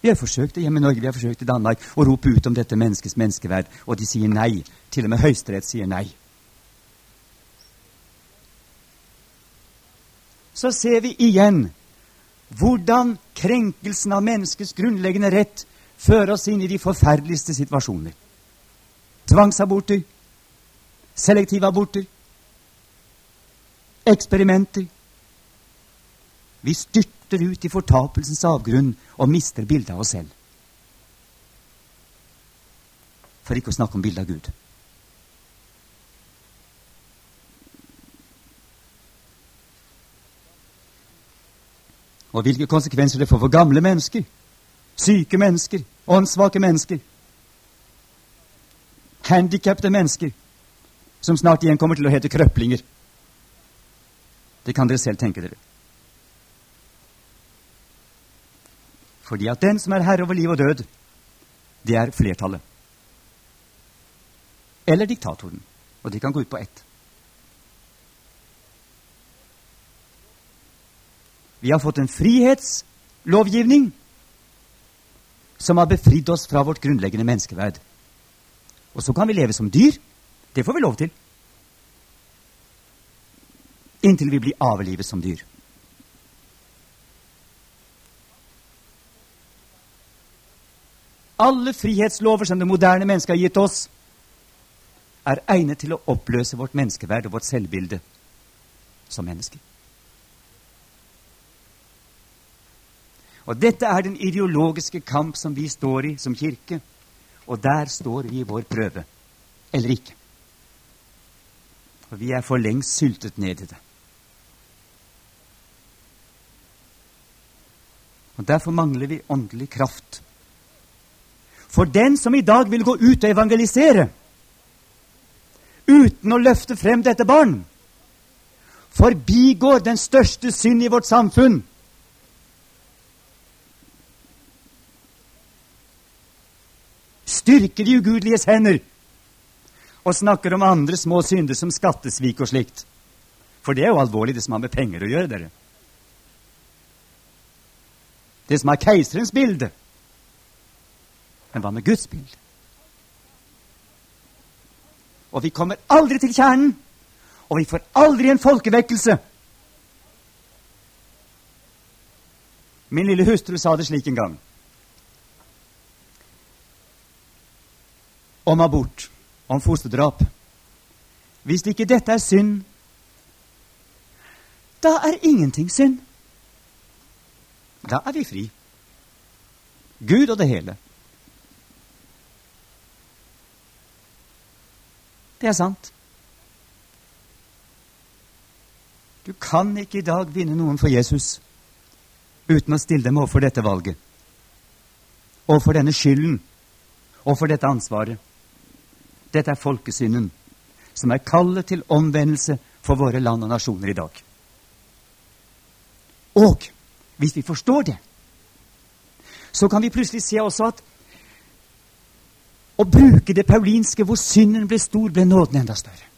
Vi har forsøkt det hjemme i Norge, vi har forsøkt i Danmark å rope ut om dette menneskets menneskeverd, og de sier nei. Til og med Høyesterett sier nei. Så ser vi igjen hvordan krenkelsen av menneskets grunnleggende rett fører oss inn i de forferdeligste situasjoner. Tvangsaborter, selektive aborter, eksperimenter. Vi styrter ut i fortapelsens avgrunn og mister bildet av oss selv. For ikke å snakke om bildet av Gud. Og hvilke konsekvenser det får for gamle mennesker, syke mennesker, åndssvake mennesker, handikappede mennesker, som snart igjen kommer til å hete krøplinger. Det kan dere selv tenke dere. Fordi at den som er herre over liv og død, det er flertallet. Eller diktatoren. Og de kan gå ut på ett. Vi har fått en frihetslovgivning som har befridd oss fra vårt grunnleggende menneskeverd. Og så kan vi leve som dyr. Det får vi lov til. Inntil vi blir avlivet som dyr. Alle frihetslover som det moderne mennesket har gitt oss, er egnet til å oppløse vårt menneskeverd og vårt selvbilde som mennesker. Og Dette er den ideologiske kamp som vi står i som kirke. Og der står vi i vår prøve. Eller ikke. For vi er for lengst syltet ned i det. Og Derfor mangler vi åndelig kraft. For den som i dag vil gå ut og evangelisere uten å løfte frem dette barn, forbigår den største synd i vårt samfunn, styrker de ugudeliges hender og snakker om andre små synder som skattesvik og slikt. For det er jo alvorlig, det som har med penger å gjøre, dere. Det som er keiserens bilde. Men hva med Guds bilde? Og vi kommer aldri til kjernen, og vi får aldri en folkevekkelse. Min lille hustru sa det slik en gang. Om abort, om fosterdrap. Hvis ikke dette er synd, da er ingenting synd. Da er vi fri. Gud og det hele. Det er sant. Du kan ikke i dag vinne noen for Jesus uten å stille dem overfor dette valget, overfor denne skylden, overfor dette ansvaret. Dette er folkesynden, som er kallet til omvendelse for våre land og nasjoner i dag. Og hvis vi forstår det, så kan vi plutselig se også at å bruke det paulinske hvor synden ble stor, ble nåden enda større.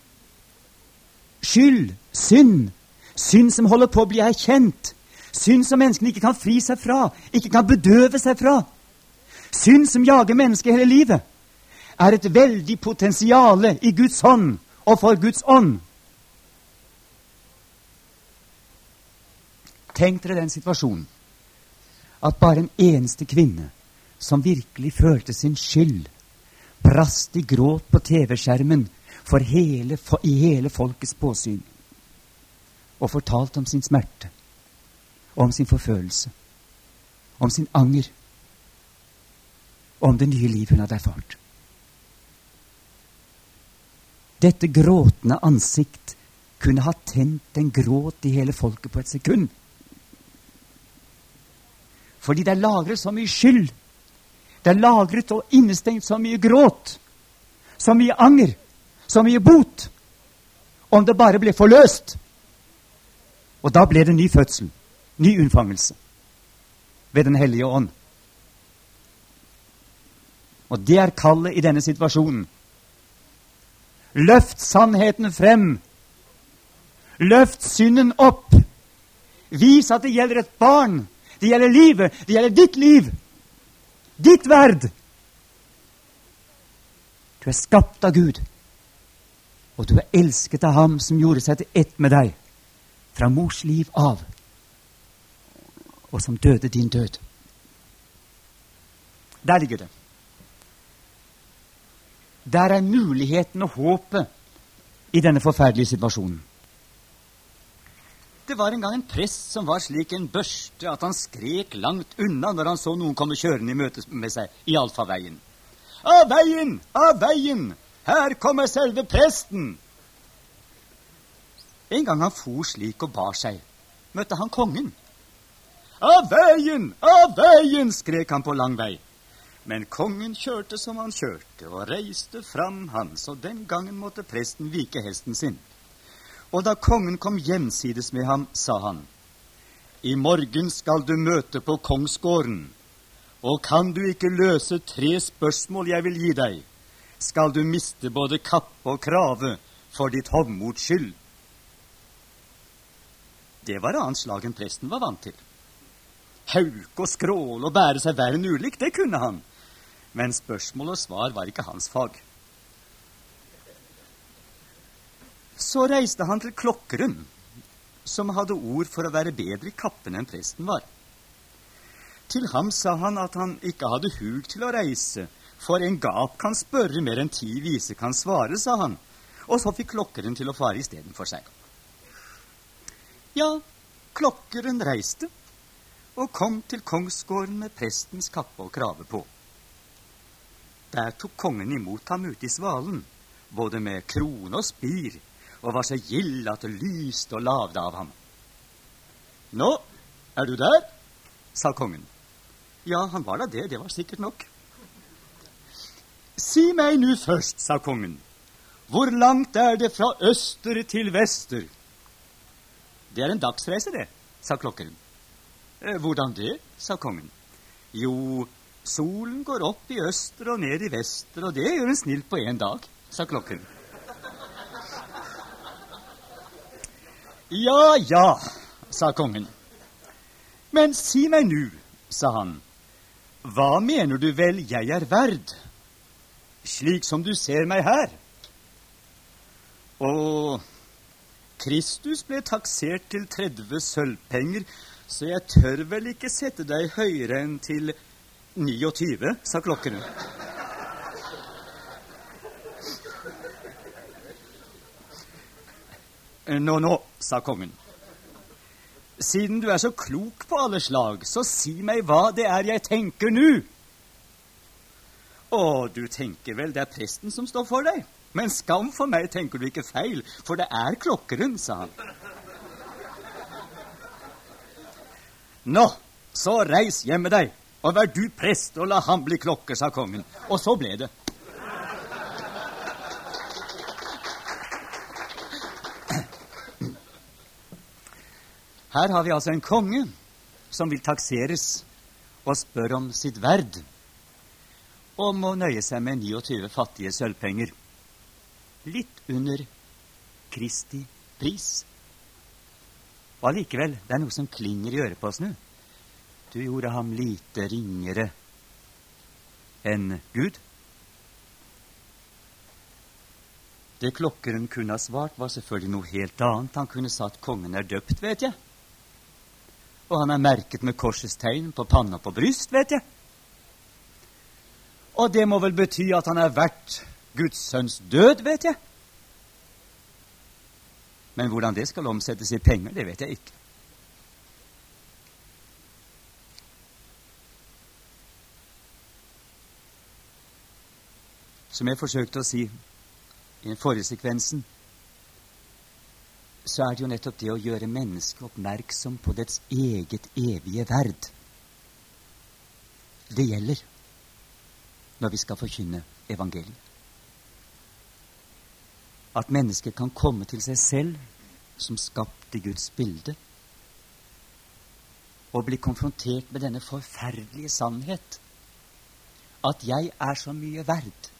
Skyld, synd, synd som holder på å bli erkjent, synd som menneskene ikke kan fri seg fra, ikke kan bedøve seg fra, synd som jager mennesket hele livet er et veldig potensial i Guds hånd og for Guds ånd. Tenk dere den situasjonen at bare en eneste kvinne som virkelig følte sin skyld, brast i gråt på TV-skjermen i hele folkets påsyn og fortalte om sin smerte, om sin forfølelse, om sin anger, om det nye liv hun hadde erfart. Dette gråtende ansikt kunne ha tent en gråt i hele folket på et sekund. Fordi det er lagret så mye skyld. Det er lagret og innestengt så mye gråt, så mye anger, så mye bot. Om det bare ble forløst. Og da ble det ny fødsel, ny unnfangelse ved Den hellige ånd. Og det er kallet i denne situasjonen. Løft sannheten frem. Løft synden opp. Vis at det gjelder et barn. Det gjelder livet. Det gjelder ditt liv. Ditt verd. Du er skapt av Gud, og du er elsket av Ham som gjorde seg til ett med deg fra mors liv av, og som døde din død. Der ligger det. Der er muligheten og håpet i denne forferdelige situasjonen. Det var en gang en prest som var slik en børste at han skrek langt unna når han så noen komme kjørende i møte med seg i allfarveien. Av veien! Av veien! Her kommer selve presten! En gang han for slik og bar seg, møtte han kongen. Av veien! Av veien! skrek han på lang vei. Men kongen kjørte som han kjørte, og reiste fram hans, og den gangen måtte presten vike hesten sin. Og da kongen kom hjemsides med ham, sa han, I morgen skal du møte på kongsgården, og kan du ikke løse tre spørsmål jeg vil gi deg, skal du miste både kappe og krave for ditt hovmods skyld. Det var annet slag enn presten var vant til. Hauke og skråle og bære seg verre enn ulikt, det kunne han. Men spørsmål og svar var ikke hans fag. Så reiste han til klokkerum, som hadde ord for å være bedre i kappen enn presten var. Til ham sa han at han ikke hadde hug til å reise, for en gap kan spørre mer enn ti vise kan svare, sa han, og så fikk klokkeren til å fare istedenfor seg. Ja, klokkeren reiste og kom til kongsgården med prestens kappe og krave på. Der tok kongen imot ham ute i svalen, både med krone og spir, og var så gild at det lyste og lavde av ham. Nå, er du der? sa kongen. Ja, han var da det, det var sikkert nok. Si meg nu først, sa kongen, hvor langt er det fra øster til vester? Det er en dagsreise, det, sa klokkeren. Eh, hvordan det? sa kongen. Jo, solen går opp i øster og ned i vester, og det gjør en snill på én dag, sa klokken. Ja, ja, sa kongen. Men si meg nu, sa han, hva mener du vel jeg er verd, slik som du ser meg her? Og Kristus ble taksert til 30 sølvpenger, så jeg tør vel ikke sette deg høyere enn til 29, sa klokkeren. Nå, nå, sa kongen. Siden du er så klok på alle slag, så si meg hva det er jeg tenker nå. Å, du tenker vel det er presten som står for deg? Men skam for meg, tenker du ikke feil, for det er klokkeren, sa han. Nå, så reis hjem med deg, og vær du prest, og la ham bli klokker, sa kongen. Og så ble det. Her har vi altså en konge som vil takseres og spør om sitt verd, og må nøye seg med 29 fattige sølvpenger, litt under Kristi pris. Og allikevel, det er noe som klinger i øret på oss nå. Du gjorde ham lite ringere enn Gud. Det klokkeren kunne ha svart, var selvfølgelig noe helt annet. Han kunne sagt 'kongen er døpt', vet jeg. Og han er merket med korsets tegn på panne og på bryst, vet jeg. Og det må vel bety at han er verdt Guds sønns død, vet jeg. Men hvordan det skal omsettes i penger, det vet jeg ikke. Som jeg forsøkte å si i den forrige sekvensen, så er det jo nettopp det å gjøre mennesket oppmerksom på dets eget evige verd. Det gjelder når vi skal forkynne evangeliet. At mennesket kan komme til seg selv som skapt i Guds bilde, og bli konfrontert med denne forferdelige sannhet at jeg er så mye verd.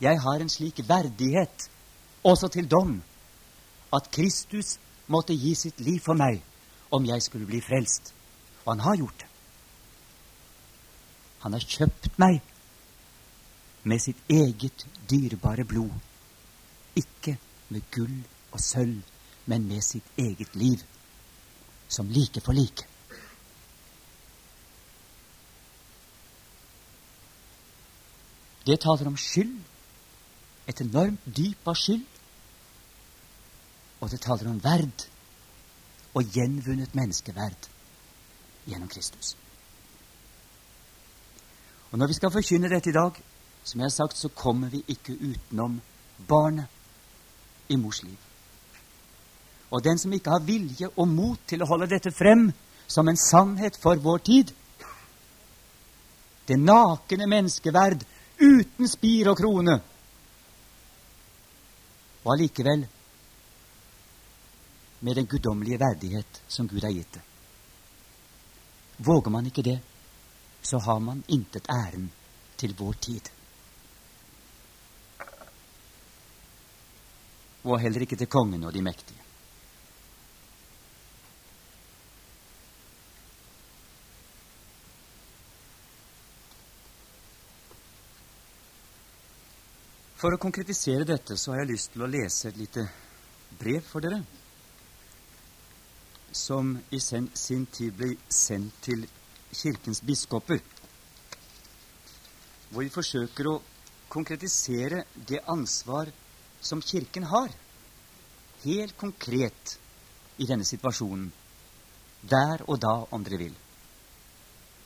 Jeg har en slik verdighet, også til dom, at Kristus måtte gi sitt liv for meg om jeg skulle bli frelst. Og han har gjort det. Han har kjøpt meg med sitt eget dyrebare blod. Ikke med gull og sølv, men med sitt eget liv, som like for like. Det taler om skyld, et enormt dyp av skyld, og det taler om verd. og gjenvunnet menneskeverd gjennom Kristus. Og Når vi skal forkynne dette i dag, som jeg har sagt, så kommer vi ikke utenom barnet i mors liv. Og den som ikke har vilje og mot til å holde dette frem som en sannhet for vår tid Det nakne menneskeverd uten spir og krone. Og allikevel med den guddommelige verdighet som Gud har gitt det. Våger man ikke det, så har man intet æren til vår tid. Og heller ikke til kongen og de mektige. For å konkretisere dette så har jeg lyst til å lese et lite brev for dere som i sin, sin tid ble sendt til Kirkens biskoper, hvor vi forsøker å konkretisere det ansvar som Kirken har, helt konkret i denne situasjonen, der og da, om dere vil,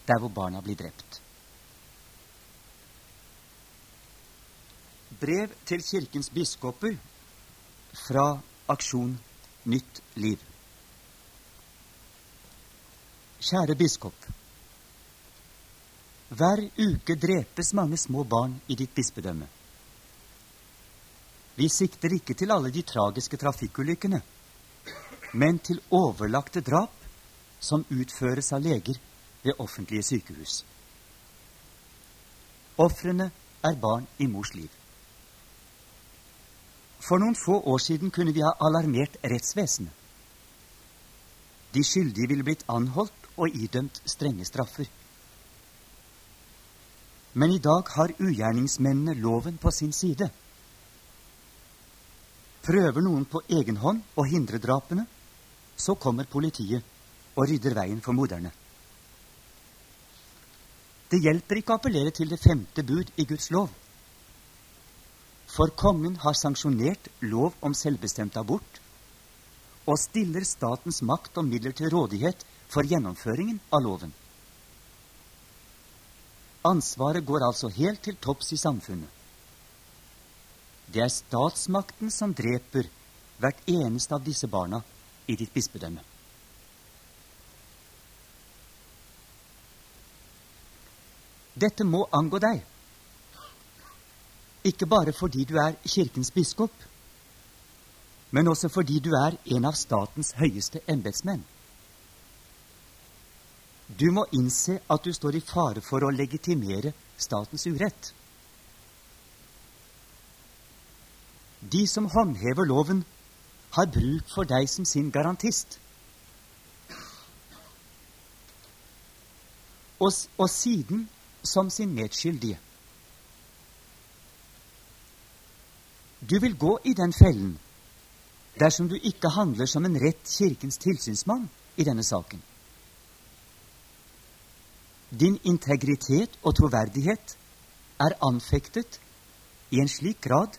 der hvor barna blir drept. Brev til Kirkens biskoper fra Aksjon Nytt Liv. Kjære biskop. Hver uke drepes mange små barn i ditt bispedømme. Vi sikter ikke til alle de tragiske trafikkulykkene, men til overlagte drap som utføres av leger ved offentlige sykehus. Ofrene er barn i mors liv. For noen få år siden kunne vi ha alarmert rettsvesenet. De skyldige ville blitt anholdt og idømt strenge straffer. Men i dag har ugjerningsmennene loven på sin side. Prøver noen på egen hånd å hindre drapene, så kommer politiet og rydder veien for moderne. Det hjelper ikke å appellere til det femte bud i Guds lov. For kongen har sanksjonert lov om selvbestemt abort og stiller statens makt og midler til rådighet for gjennomføringen av loven. Ansvaret går altså helt til topps i samfunnet. Det er statsmakten som dreper hvert eneste av disse barna i ditt bispedømme. Dette må angå deg, ikke bare fordi du er Kirkens biskop, men også fordi du er en av statens høyeste embetsmenn. Du må innse at du står i fare for å legitimere statens urett. De som håndhever loven, har bruk for deg som sin garantist. Og, og siden som sin medskyldige. Du vil gå i den fellen dersom du ikke handler som en rett Kirkens tilsynsmann i denne saken. Din integritet og troverdighet er anfektet i en slik grad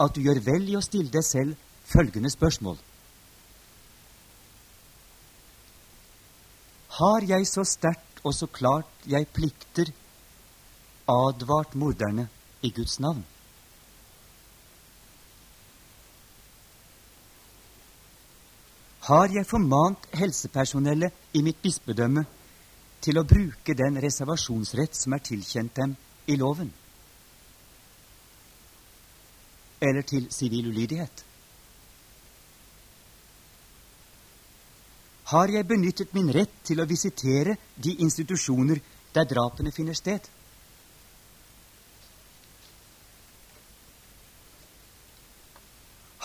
at du gjør vel i å stille deg selv følgende spørsmål. Har jeg så sterkt og så klart jeg plikter advart morderne i Guds navn? Har jeg formant helsepersonellet i mitt bispedømme til å bruke den reservasjonsrett som er tilkjent dem i loven? Eller til sivil ulydighet? Har jeg benyttet min rett til å visitere de institusjoner der drapene finner sted?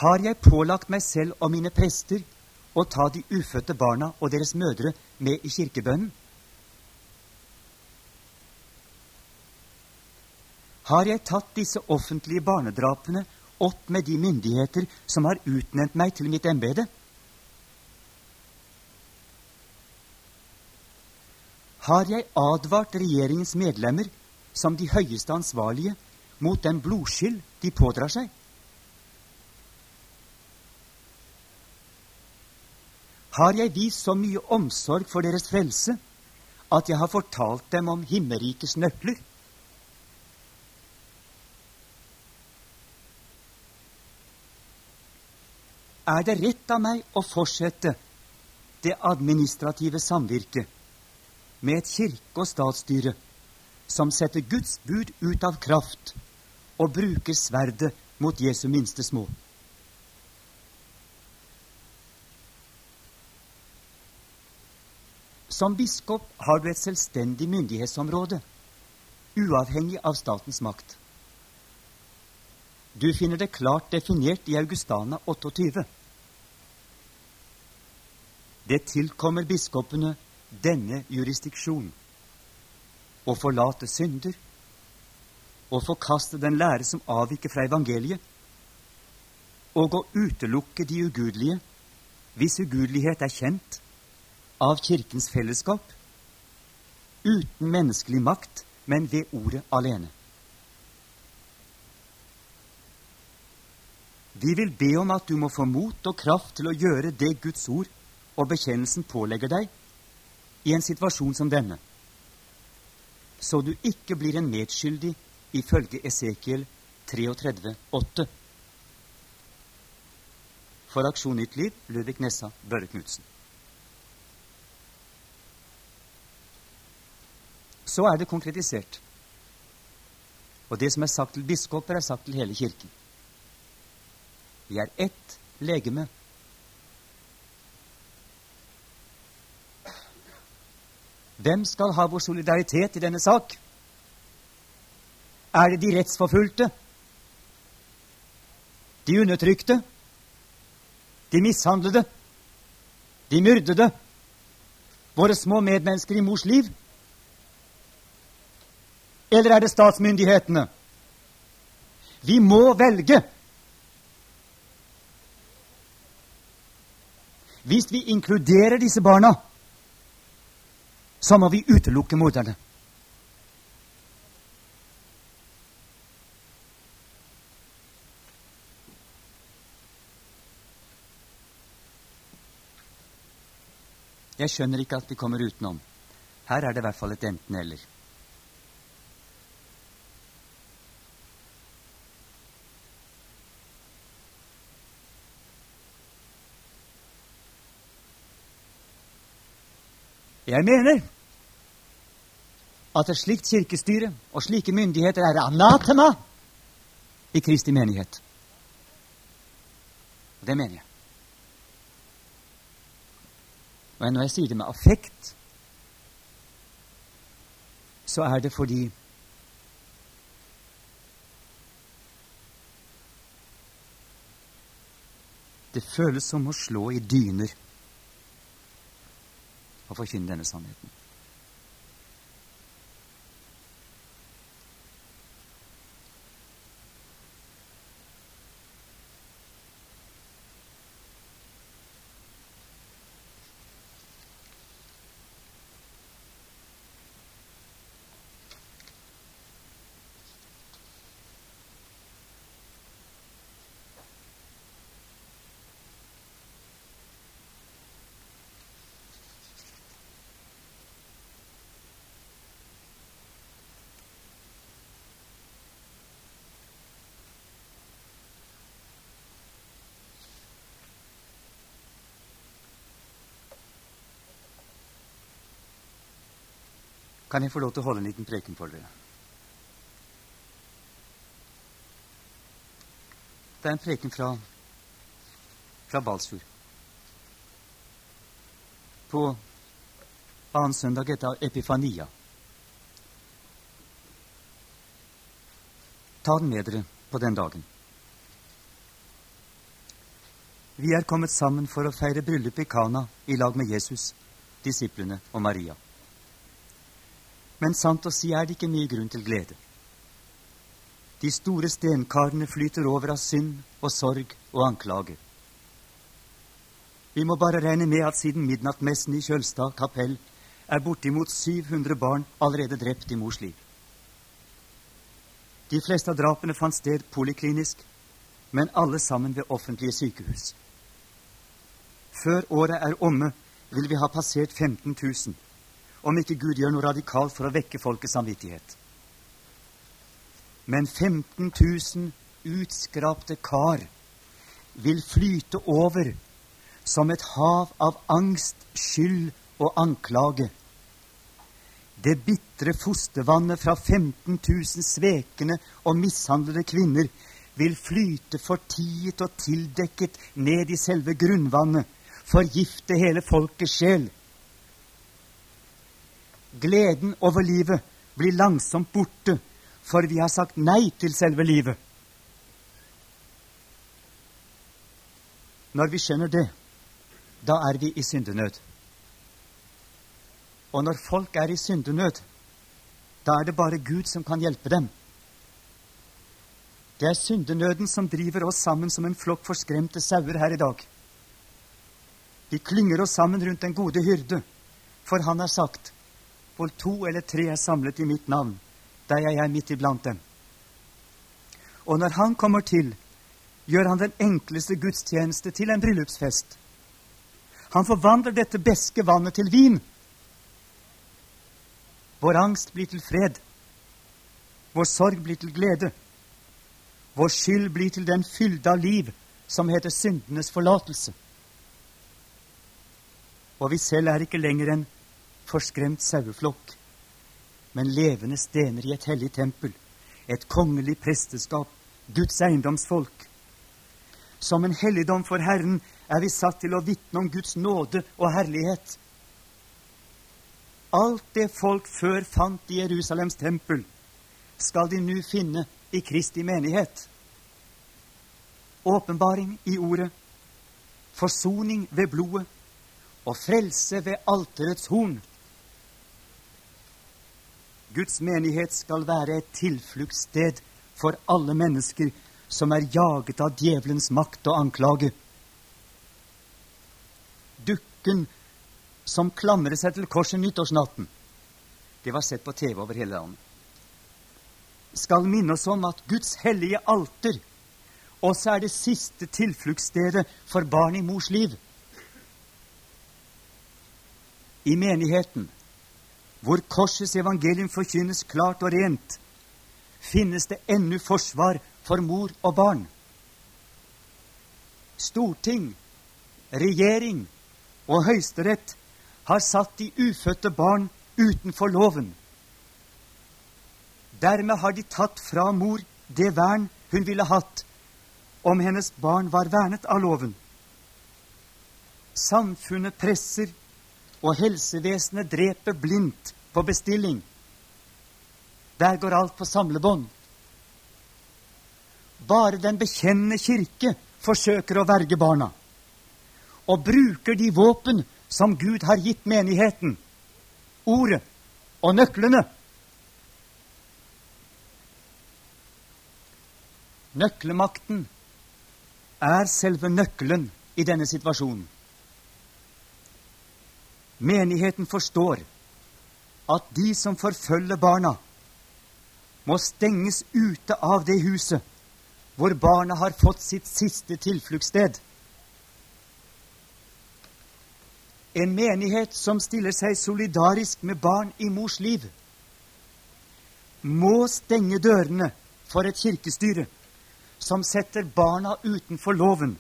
Har jeg pålagt meg selv og mine prester å ta de ufødte barna og deres mødre med i kirkebønnen? har jeg tatt disse offentlige barnedrapene opp med de myndigheter som har utnevnt meg til mitt embete? Har jeg advart regjeringens medlemmer som de høyeste ansvarlige mot den blodskyld de pådrar seg? Har jeg vist så mye omsorg for deres frelse at jeg har fortalt dem om himmerikets nøkler. Er det rett av meg å fortsette det administrative samvirket med et kirke- og statsstyre som setter Guds bud ut av kraft og bruker sverdet mot Jesu minste små? Som biskop har du et selvstendig myndighetsområde, uavhengig av statens makt. Du finner det klart definert i Augustana 28. Det tilkommer biskopene denne jurisdiksjon å forlate synder, å forkaste den lære som avviker fra evangeliet, og å utelukke de ugudelige hvis ugudelighet er kjent, av Kirkens fellesskap, uten menneskelig makt, men ved ordet alene. Vi vil be om at du må få mot og kraft til å gjøre det Guds ord og bekjennelsen pålegger deg i en situasjon som denne, så du ikke blir en medskyldig ifølge Esekiel 33, 33,8. For Aksjon Nytt Liv, Ludvig Nessa Børre Knutsen. Så er det konkretisert. Og det som er sagt til biskoper, er sagt til hele Kirken. Vi er ett legeme. Hvem skal ha vår solidaritet i denne sak? Er det de rettsforfulgte? De undertrykte? De mishandlede? De myrdede? Våre små medmennesker i mors liv? Eller er det statsmyndighetene? Vi må velge. Hvis vi inkluderer disse barna, så må vi utelukke morderne. Jeg skjønner ikke at vi kommer utenom. Her er det i hvert fall et enten-eller. Jeg mener at et slikt kirkestyre og slike myndigheter er anatema i Kristi menighet. Og det mener jeg. Og når jeg sier det med affekt, så er det fordi det føles som å slå i dyner og forkynne denne sannheten. Kan jeg få lov til å holde en liten preken for dere? Det er en preken fra, fra Balsfjord. På annen søndag etter Epifania. Ta den med dere på den dagen. Vi er kommet sammen for å feire bryllup i Kana i lag med Jesus, disiplene og Maria. Men sant å si er det ikke mye grunn til glede. De store stenkarene flyter over av synd og sorg og anklager. Vi må bare regne med at siden midnattmessen i Kjølstad kapell er bortimot 700 barn allerede drept i mors liv. De fleste av drapene fant sted poliklinisk, men alle sammen ved offentlige sykehus. Før året er omme, vil vi ha passert 15 000, om ikke Gud gjør noe radikalt for å vekke folkets samvittighet. Men 15 000 utskrapte kar vil flyte over som et hav av angst, skyld og anklage. Det bitre fostervannet fra 15 000 svekende og mishandlede kvinner vil flyte fortiet og tildekket ned i selve grunnvannet, forgifte hele folkets sjel. Gleden over livet blir langsomt borte, for vi har sagt nei til selve livet. Når vi skjønner det, da er vi i syndenød. Og når folk er i syndenød, da er det bare Gud som kan hjelpe dem. Det er syndenøden som driver oss sammen som en flokk forskremte sauer her i dag. Vi klynger oss sammen rundt den gode hyrde, for han har sagt, hvor to eller tre er samlet i mitt navn, der jeg er midt iblant dem. Og når han kommer til, gjør han den enkleste gudstjeneste til en bryllupsfest. Han forvandler dette beske vannet til vin. Vår angst blir til fred. Vår sorg blir til glede. Vår skyld blir til den fylde av liv som heter syndenes forlatelse. Og vi selv er ikke lenger en forskremt saueflokk, men levende stener i et hellig tempel, et kongelig presteskap, Guds eiendomsfolk. Som en helligdom for Herren er vi satt til å vitne om Guds nåde og herlighet. Alt det folk før fant i Jerusalems tempel, skal de nå finne i Kristi menighet. Åpenbaring i ordet, forsoning ved blodet og frelse ved alterets horn. Guds menighet skal være et tilfluktssted for alle mennesker som er jaget av djevelens makt og anklage. Dukken som klamrer seg til korset nyttårsnatten, det var sett på TV over hele landet skal minne oss om at Guds hellige alter også er det siste tilfluktsstedet for barn i mors liv. I menigheten, hvor korsets evangelium forkynnes klart og rent, finnes det ennå forsvar for mor og barn. Storting, regjering og Høyesterett har satt de ufødte barn utenfor loven. Dermed har de tatt fra mor det vern hun ville hatt om hennes barn var vernet av loven. Samfunnet presser, og helsevesenet dreper blindt på bestilling. Der går alt på samlebånd. Bare den bekjennende kirke forsøker å verge barna, og bruker de våpen som Gud har gitt menigheten, ordet og nøklene Nøklemakten er selve nøkkelen i denne situasjonen. Menigheten forstår at de som forfølger barna, må stenges ute av det huset hvor barna har fått sitt siste tilfluktssted. En menighet som stiller seg solidarisk med barn i mors liv, må stenge dørene for et kirkestyre som setter barna utenfor loven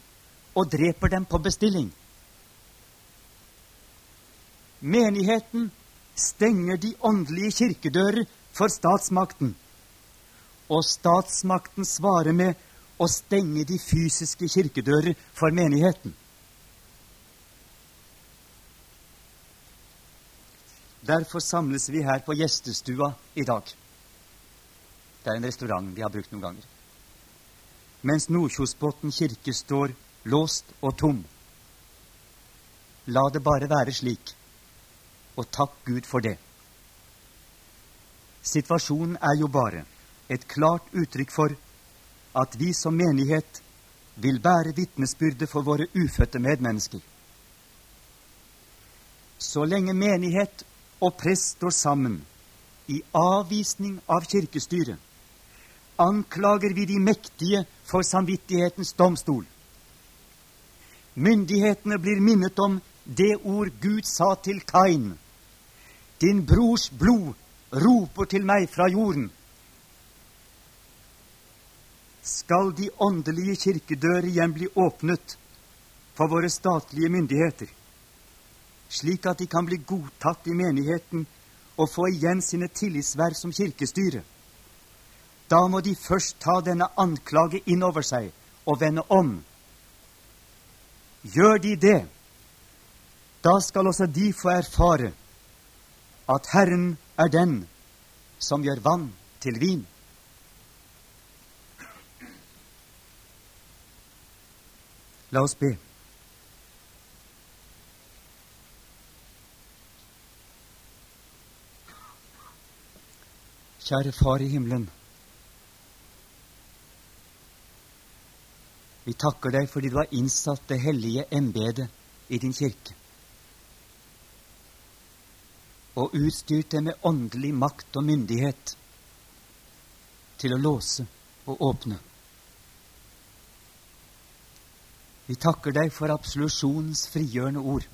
og dreper dem på bestilling. Menigheten stenger de åndelige kirkedører for statsmakten, og statsmakten svarer med å stenge de fysiske kirkedører for menigheten. Derfor samles vi her på gjestestua i dag. Det er en restaurant vi har brukt noen ganger mens Nordkjosbotn kirke står låst og tom. La det bare være slik, og takk Gud for det. Situasjonen er jo bare et klart uttrykk for at vi som menighet vil bære vitnesbyrdet for våre ufødte medmennesker. Så lenge menighet og prest står sammen i avvisning av kirkestyret, anklager vi de mektige for samvittighetens domstol. Myndighetene blir minnet om det ord Gud sa til Kain. Din brors blod roper til meg fra jorden. Skal de åndelige kirkedører igjen bli åpnet for våre statlige myndigheter, slik at de kan bli godtatt i menigheten og få igjen sine tillitsverv som kirkestyre? Da må de først ta denne anklage inn over seg og vende om. Gjør de det, da skal også de få erfare at Herren er den som gjør vann til vin. La oss be. Kjære Far i himmelen. Vi takker deg fordi du har innsatt det hellige embetet i din kirke og utstyrt dem med åndelig makt og myndighet til å låse og åpne. Vi takker deg for absolusjonens frigjørende ord.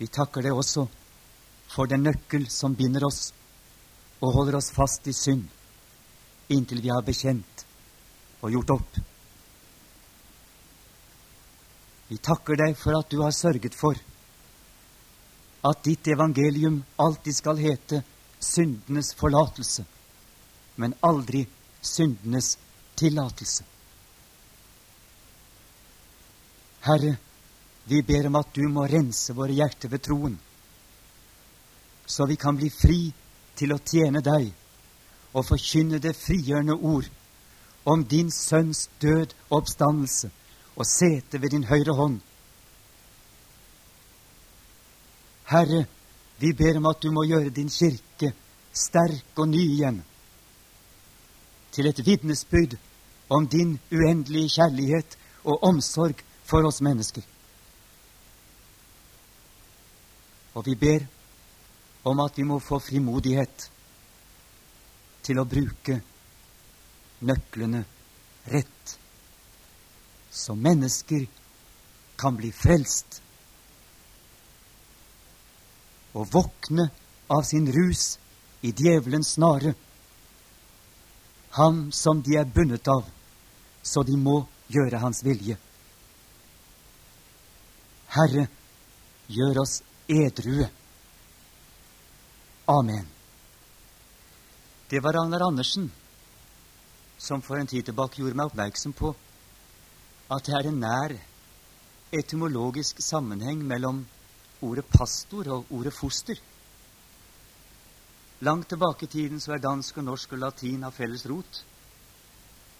Vi takker deg også for den nøkkel som binder oss og holder oss fast i synd inntil vi har bekjent og gjort opp. Vi takker deg for at du har sørget for at ditt evangelium alltid skal hete syndenes forlatelse, men aldri syndenes tillatelse. Herre, vi ber om at du må rense våre hjerter ved troen, så vi kan bli fri til å tjene deg og forkynne det frigjørende ord om din sønns død og oppstandelse og sete ved din høyre hånd Herre, vi ber om at du må gjøre din kirke sterk og ny igjen, til et vitnesbyrd om din uendelige kjærlighet og omsorg for oss mennesker. Og vi ber om at vi må få frimodighet til å bruke nøklene rett, så mennesker kan bli frelst og våkne av sin rus i djevelens snare. Ham som de er bundet av, så de må gjøre hans vilje. Herre, gjør oss edrue. Amen. Det var Ragnar Andersen som for en tid tilbake gjorde meg oppmerksom på at det er en nær etymologisk sammenheng mellom ordet pastor og ordet foster. Langt tilbake i tiden så er dansk og norsk og latin av felles rot.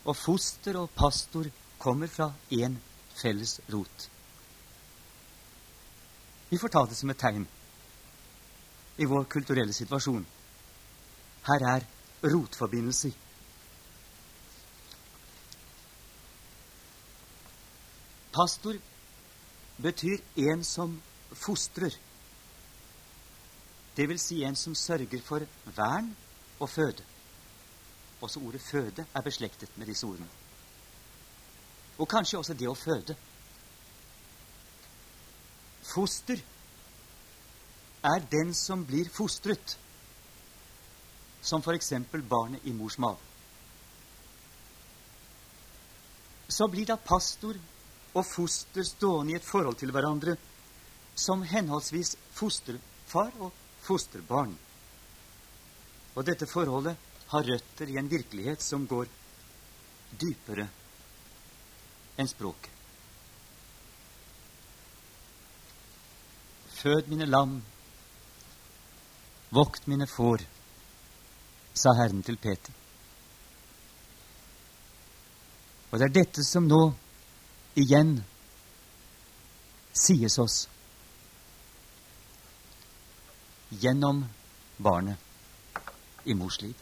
Og foster og pastor kommer fra én felles rot. Vi får ta det som et tegn i vår kulturelle situasjon. Her er rotforbindelser. Pastor betyr en som fostrer. Det vil si en som sørger for vern og føde. Også ordet 'føde' er beslektet med disse ordene. Og kanskje også det å føde. Foster er den som blir fostret, som f.eks. barnet i mors mage. Så blir da pastor og foster stående i et forhold til hverandre som henholdsvis fosterfar og fosterbarn. Og dette forholdet har røtter i en virkelighet som går dypere enn språket. Fød mine lam, vokt mine får, sa Herren til Peter. Og det er dette som nå igjen sies oss gjennom barnet i mors liv.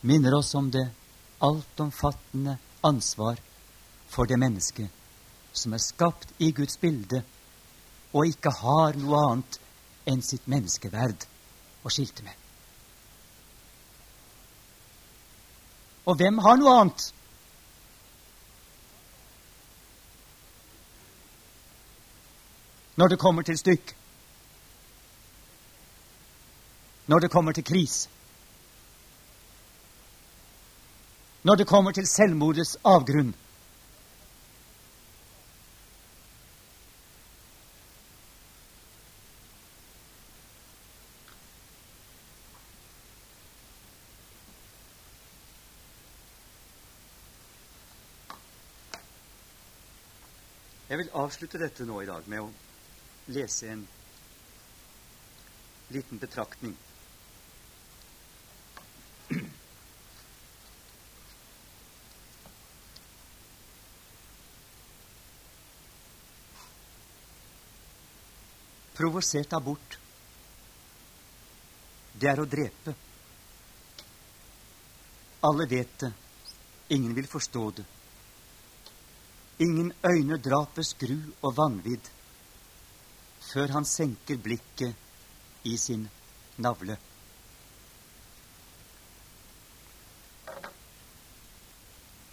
Minner oss om det altomfattende ansvar for det mennesket som er skapt i Guds bilde og ikke har noe annet enn sitt menneskeverd å skilte med. Og hvem har noe annet når det kommer til stykk. Når det kommer til kris. Når det kommer til selvmordets avgrunn. Jeg vil avslutte dette nå i dag med å lese en liten betraktning. Provosert abort, det er å drepe. Alle vet det. Ingen vil forstå det. Ingen øyne drapets gru og vanvidd før han senker blikket i sin navle.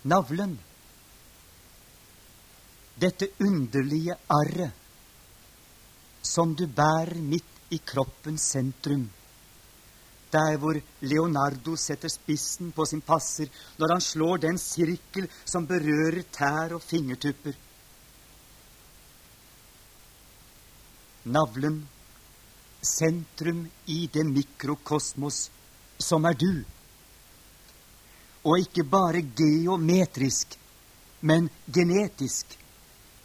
Navlen, dette underlige arret som du bærer midt i kroppens sentrum, der hvor Leonardo setter spissen på sin passer når han slår den sirkel som berører tær og fingertupper. Navlen, sentrum i det mikrokosmos som er du. Og ikke bare geometrisk, men genetisk.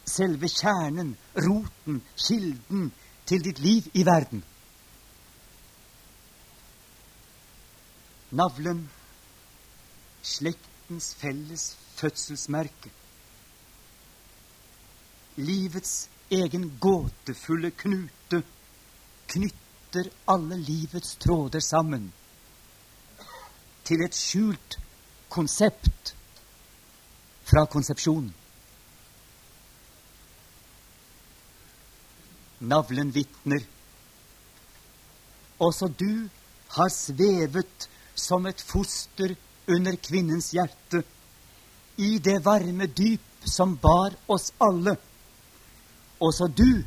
Selve kjernen, roten, kilden til ditt liv i verden. navlen, slektens felles fødselsmerke. Livets egen gåtefulle knute knytter alle livets tråder sammen til et skjult konsept fra konsepsjonen. Navlen vitner. Også du har svevet som et foster under kvinnens hjerte, i det varme dyp som bar oss alle. Også du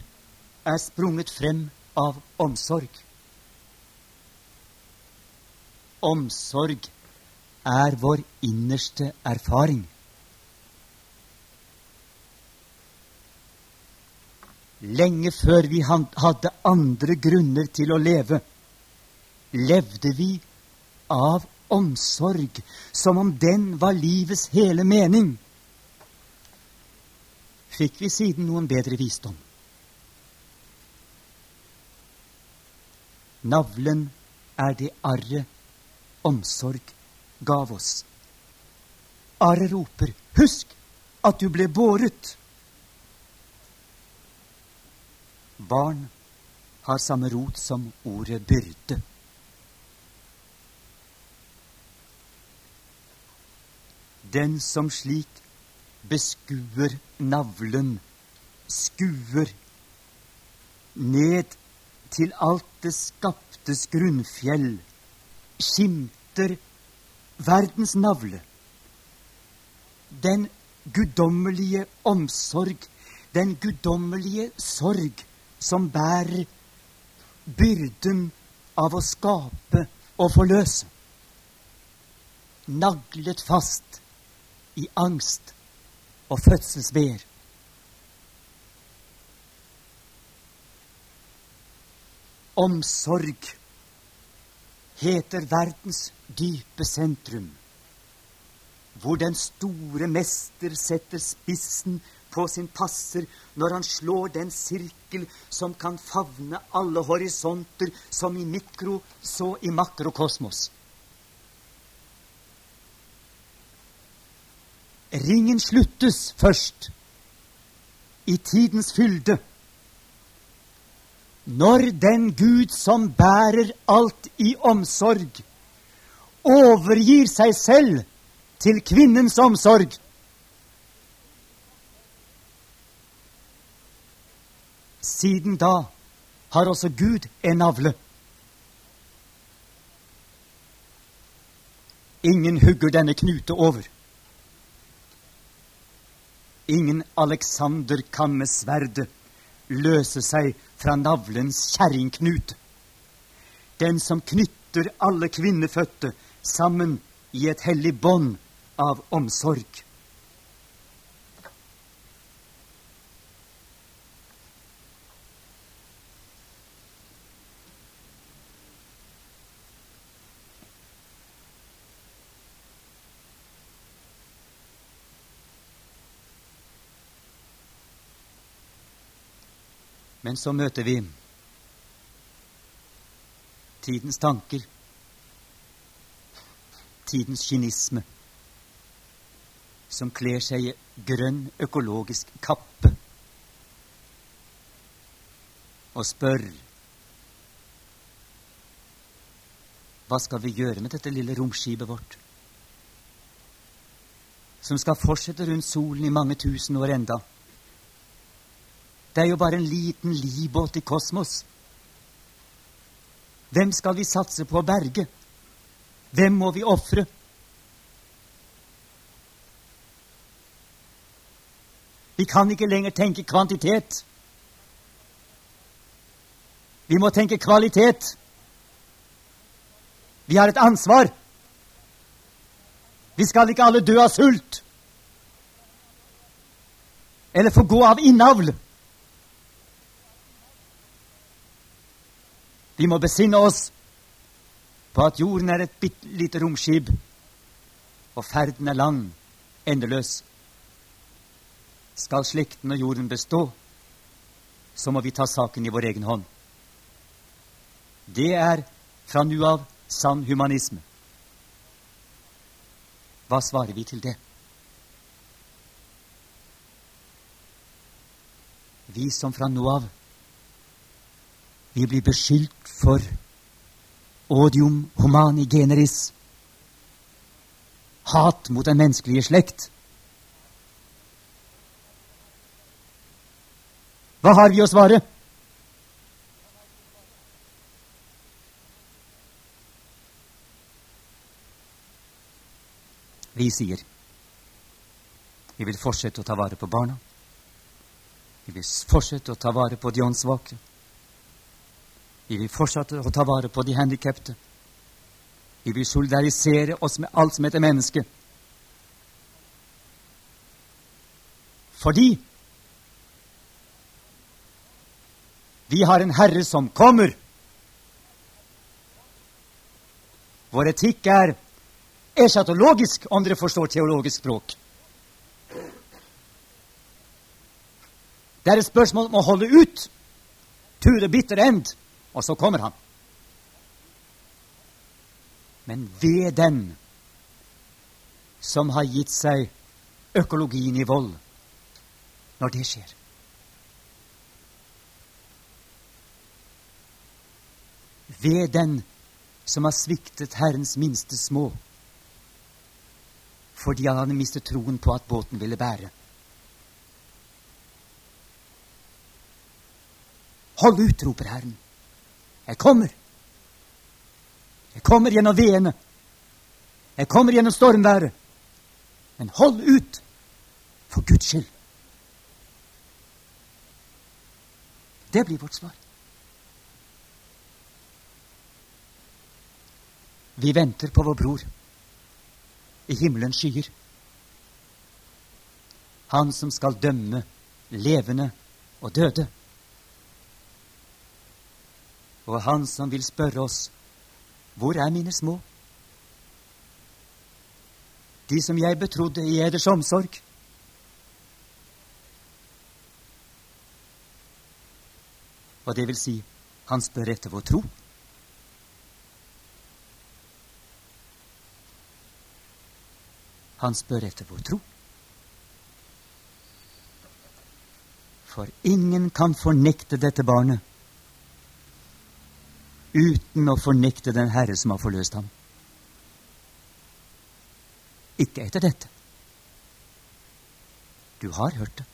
er sprunget frem av omsorg. Omsorg er vår innerste erfaring. Lenge før vi hadde andre grunner til å leve, levde vi av omsorg, som om den var livets hele mening. Fikk vi siden noen bedre visdom? Navlen er det arret omsorg gav oss. Arret roper, 'Husk at du ble båret'. Barn har samme rot som ordet byrde. Den som slik beskuer navlen, skuer ned til alt det skaptes grunnfjell, skimter verdens navle. Den guddommelige omsorg, den guddommelige sorg som bærer byrden av å skape og forløse. Naglet fast i angst og fødselsvær. Omsorg heter verdens dype sentrum, hvor den store mester setter spissen på sin passer når han slår den sirkel som kan favne alle horisonter, som i mikro, så i makrokosmos. Ringen sluttes først i tidens fylde. Når den Gud som bærer alt i omsorg, overgir seg selv til kvinnens omsorg. Siden da har også Gud en navle. Ingen hugger denne knute over. Ingen Alexander kan med sverdet løse seg fra navlens kjerringknut. Den som knytter alle kvinnefødte sammen i et hellig bånd av omsorg. Men så møter vi tidens tanker, tidens kynisme, som kler seg i grønn økologisk kappe og spør Hva skal vi gjøre med dette lille romskipet vårt, som skal fortsette rundt solen i mange tusen år enda? Det er jo bare en liten livbåt i kosmos. Hvem skal vi satse på å berge? Hvem må vi ofre? Vi kan ikke lenger tenke kvantitet. Vi må tenke kvalitet. Vi har et ansvar. Vi skal ikke alle dø av sult eller få gå av innavl. Vi må besinne oss på at jorden er et bitte lite romskip, og ferden er lang, endeløs. Skal slekten og jorden bestå, så må vi ta saken i vår egen hånd. Det er fra nå av sann humanisme. Hva svarer vi til det? Vi som fra nå av vi blir beskyldt for odium humani generis, hat mot den menneskelige slekt. Hva har vi å svare? Vi sier vi vil fortsette å ta vare på barna. Vi vil fortsette å ta vare på de åndssvake. Vi vil fortsette å ta vare på de handikapte. Vi vil solidarisere oss med alt som heter menneske. Fordi vi har en Herre som kommer. Vår etikk er eschatologisk, om dere forstår teologisk språk. Det er et spørsmål om å holde ut to the bitter end. Og så kommer han. Men ved den som har gitt seg økologien i vold, når det skjer. Ved den som har sviktet Herrens minste små, fordi han hadde mistet troen på at båten ville bære. Hold ut, roper Herren. Jeg kommer. Jeg kommer gjennom veene. Jeg kommer gjennom stormværet. Men hold ut, for Guds skyld. Det blir vårt svar. Vi venter på vår bror i himmelens skyer. Han som skal dømme levende og døde og Han som vil spørre oss hvor er mine små? De som jeg betrodde i eders omsorg. Og det vil si, han spør etter vår tro. Han spør etter vår tro. For ingen kan fornekte dette barnet uten å fornekte den Herre som har forløst ham. Ikke etter dette. Du har hørt det.